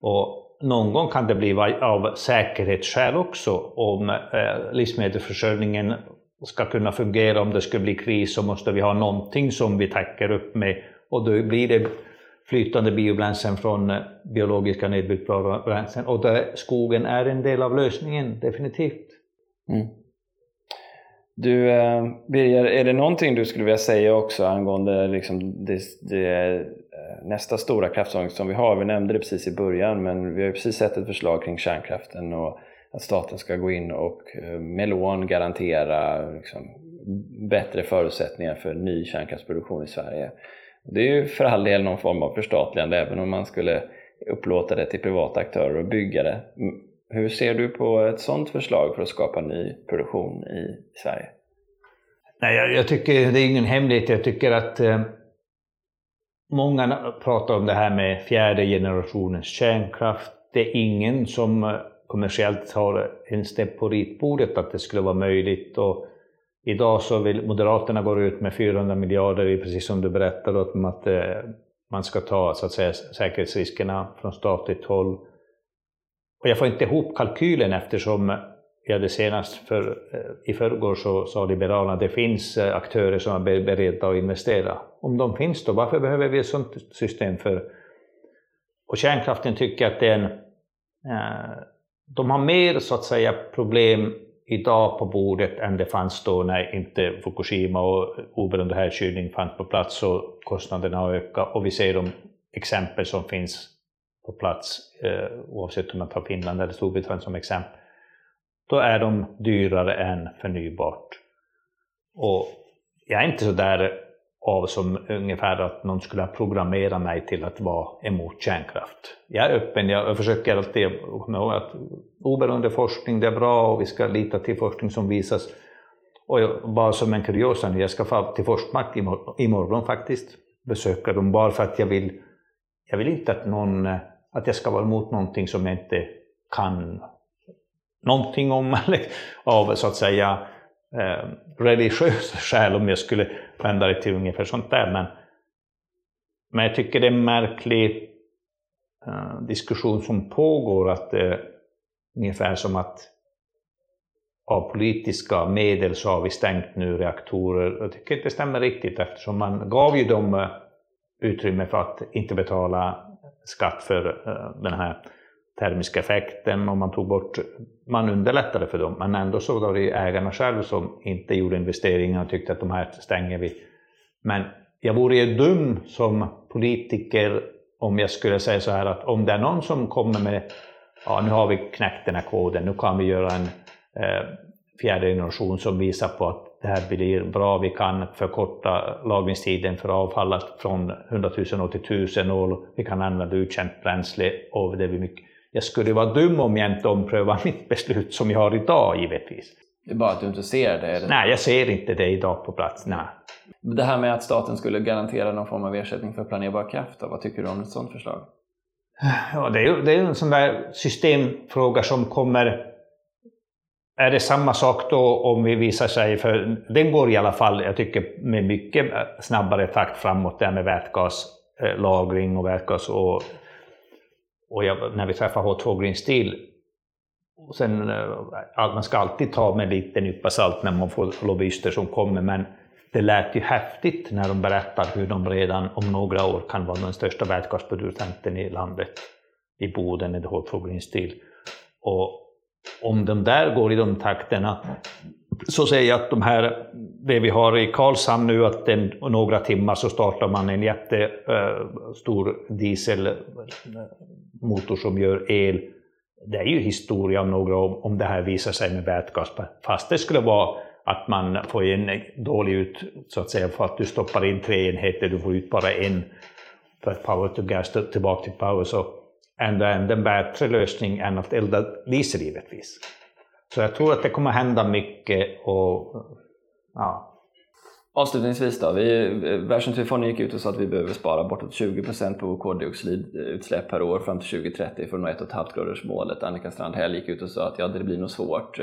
Och någon gång kan det bli av säkerhetsskäl också om eh, livsmedelsförsörjningen ska kunna fungera om det skulle bli kris så måste vi ha någonting som vi täcker upp med och då blir det flytande biobränslen från eh, biologiska nedbrytbara bränslen och där skogen är en del av lösningen, definitivt. Mm. Du, eh, Birger, är det någonting du skulle vilja säga också angående liksom det, det, eh, nästa stora kraftslag som vi har? Vi nämnde det precis i början, men vi har precis sett ett förslag kring kärnkraften och att staten ska gå in och eh, med lån garantera liksom, bättre förutsättningar för ny kärnkraftsproduktion i Sverige. Det är ju för all del någon form av förstatligande även om man skulle upplåta det till privata aktörer och bygga det. Hur ser du på ett sådant förslag för att skapa ny produktion i Sverige? Nej, jag, jag tycker det är ingen hemlighet. Jag tycker att eh, många pratar om det här med fjärde generationens kärnkraft. Det är ingen som eh, kommersiellt har ens det på ritbordet att det skulle vara möjligt. Och Idag så vill Moderaterna gå ut med 400 miljarder, precis som du berättade, om att eh, man ska ta så att säga, säkerhetsriskerna från statligt håll. Och jag får inte ihop kalkylen eftersom jag det senast för, eh, i förrgår så sa Liberalerna att det finns eh, aktörer som är beredda att investera. Om de finns då, varför behöver vi ett sådant system för? Och kärnkraften tycker att den, eh, de har mer så att säga problem idag på bordet än det fanns då när inte Fukushima och oberoende härkylning fanns på plats och kostnaderna har ökat och vi ser de exempel som finns på plats eh, oavsett om man tar Finland eller Storbritannien som exempel. Då är de dyrare än förnybart. Och jag är inte så där av som ungefär att någon skulle programmera mig till att vara emot kärnkraft. Jag är öppen, jag försöker alltid komma ihåg att oberoende forskning det är bra och vi ska lita till forskning som visas. Och jag, bara som en kuriosa, jag ska få till Forsmark imorgon, imorgon faktiskt, besöka dem bara för att jag vill, jag vill inte att någon, eh, att jag ska vara emot någonting som jag inte kan någonting om, eller av så att säga eh, religiösa skäl om jag skulle vända det till ungefär sånt där. Men, men jag tycker det är en märklig eh, diskussion som pågår, att det är ungefär som att av politiska medel så har vi stängt nu reaktorer. Jag tycker inte det stämmer riktigt eftersom man gav ju dem eh, utrymme för att inte betala skatt för eh, den här termiska effekten och man tog bort, man underlättade för dem, men ändå så var det ägarna själva som inte gjorde investeringar och tyckte att de här stänger vi. Men jag vore ju dum som politiker om jag skulle säga så här att om det är någon som kommer med, ja nu har vi knäckt den här koden, nu kan vi göra en eh, fjärde generation som visar på att det här blir bra, vi kan förkorta lagringstiden för avfallet från 100 000 år till 1000 år, vi kan använda utkänt bränsle och det blir mycket jag skulle vara dum om jag inte omprövar mitt beslut som jag har idag givetvis. Det är bara att du inte ser det? Eller? Nej, jag ser inte det idag på plats. Nej. Det här med att staten skulle garantera någon form av ersättning för planerbar kraft, då, vad tycker du om ett sådant förslag? Ja, det är ju det är en sån där systemfråga som kommer... Är det samma sak då om vi visar sig, för den går i alla fall, jag tycker, med mycket snabbare takt framåt, det här med vätgaslagring och vätgas och och jag, när vi träffar H2 Green Steel, och sen, eh, man ska alltid ta med lite nypa salt när man får lobbyister som kommer, men det lät ju häftigt när de berättar hur de redan om några år kan vara den största vätgasproducenten i landet, i Boden, i H2 Green Steel. Och om de där går i de takterna, så säger jag att de här, det vi har i Karlshamn nu, att den, några timmar så startar man en jättestor eh, dieselmotor eh, som gör el. Det är ju historia om några år om det här visar sig med vätgas. Fast det skulle vara att man får en dålig ut, så att säga, för att du stoppar in tre enheter, du får ut bara en för att power to gas tillbaka till power, så ändå en bättre lösning än att elda diesel givetvis. Så jag tror att det kommer hända mycket och ja. Avslutningsvis då, vi, Världsnaturfonden gick ut och sa att vi behöver spara bortåt 20% på koldioxidutsläpp per år fram till 2030 för att nå 1,5 gradersmålet. Annika Strandhäll gick ut och sa att ja, det blir nog svårt.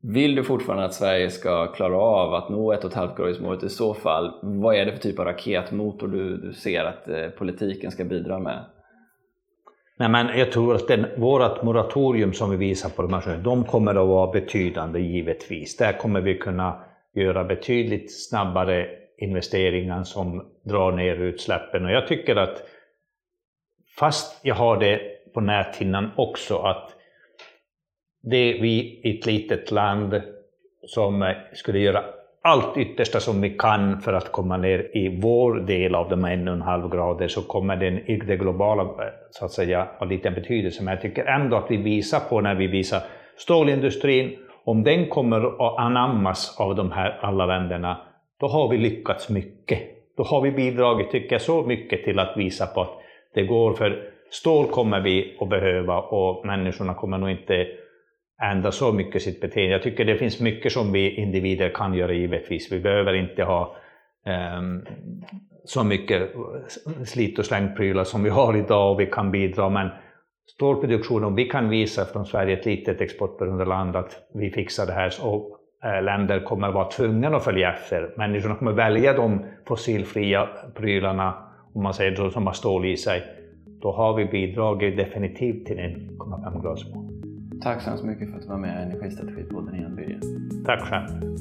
Vill du fortfarande att Sverige ska klara av att nå 1,5 gradersmålet i så fall, vad är det för typ av raketmotor du, du ser att eh, politiken ska bidra med? Nej, men jag tror att den, vårt moratorium som vi visar på de här de kommer att vara betydande givetvis. Där kommer vi kunna göra betydligt snabbare investeringar som drar ner utsläppen. Och jag tycker att, fast jag har det på näthinnan också, att det vi i ett litet land som skulle göra allt yttersta som vi kan för att komma ner i vår del av de 1,5 grader så kommer den i det globala eh, så att säga ha liten betydelse. Men jag tycker ändå att vi visar på när vi visar stålindustrin, om den kommer att anammas av de här alla länderna, då har vi lyckats mycket. Då har vi bidragit, tycker jag, så mycket till att visa på att det går, för stål kommer vi att behöva och människorna kommer nog inte ändra så mycket sitt beteende. Jag tycker det finns mycket som vi individer kan göra givetvis. Vi behöver inte ha um, så mycket slit och slängprylar som vi har idag och vi kan bidra, men stålproduktion, om vi kan visa från Sverige, ett litet exportberoende land, att vi fixar det här och eh, länder kommer vara tvungna att följa efter. Människorna kommer välja de fossilfria prylarna, om man säger så, som har stål i sig. Då har vi bidragit definitivt till 1,5-gradersmålet. Tack så hemskt mycket för att du var med i Energistrategipodden igen, Birger. Tack själv.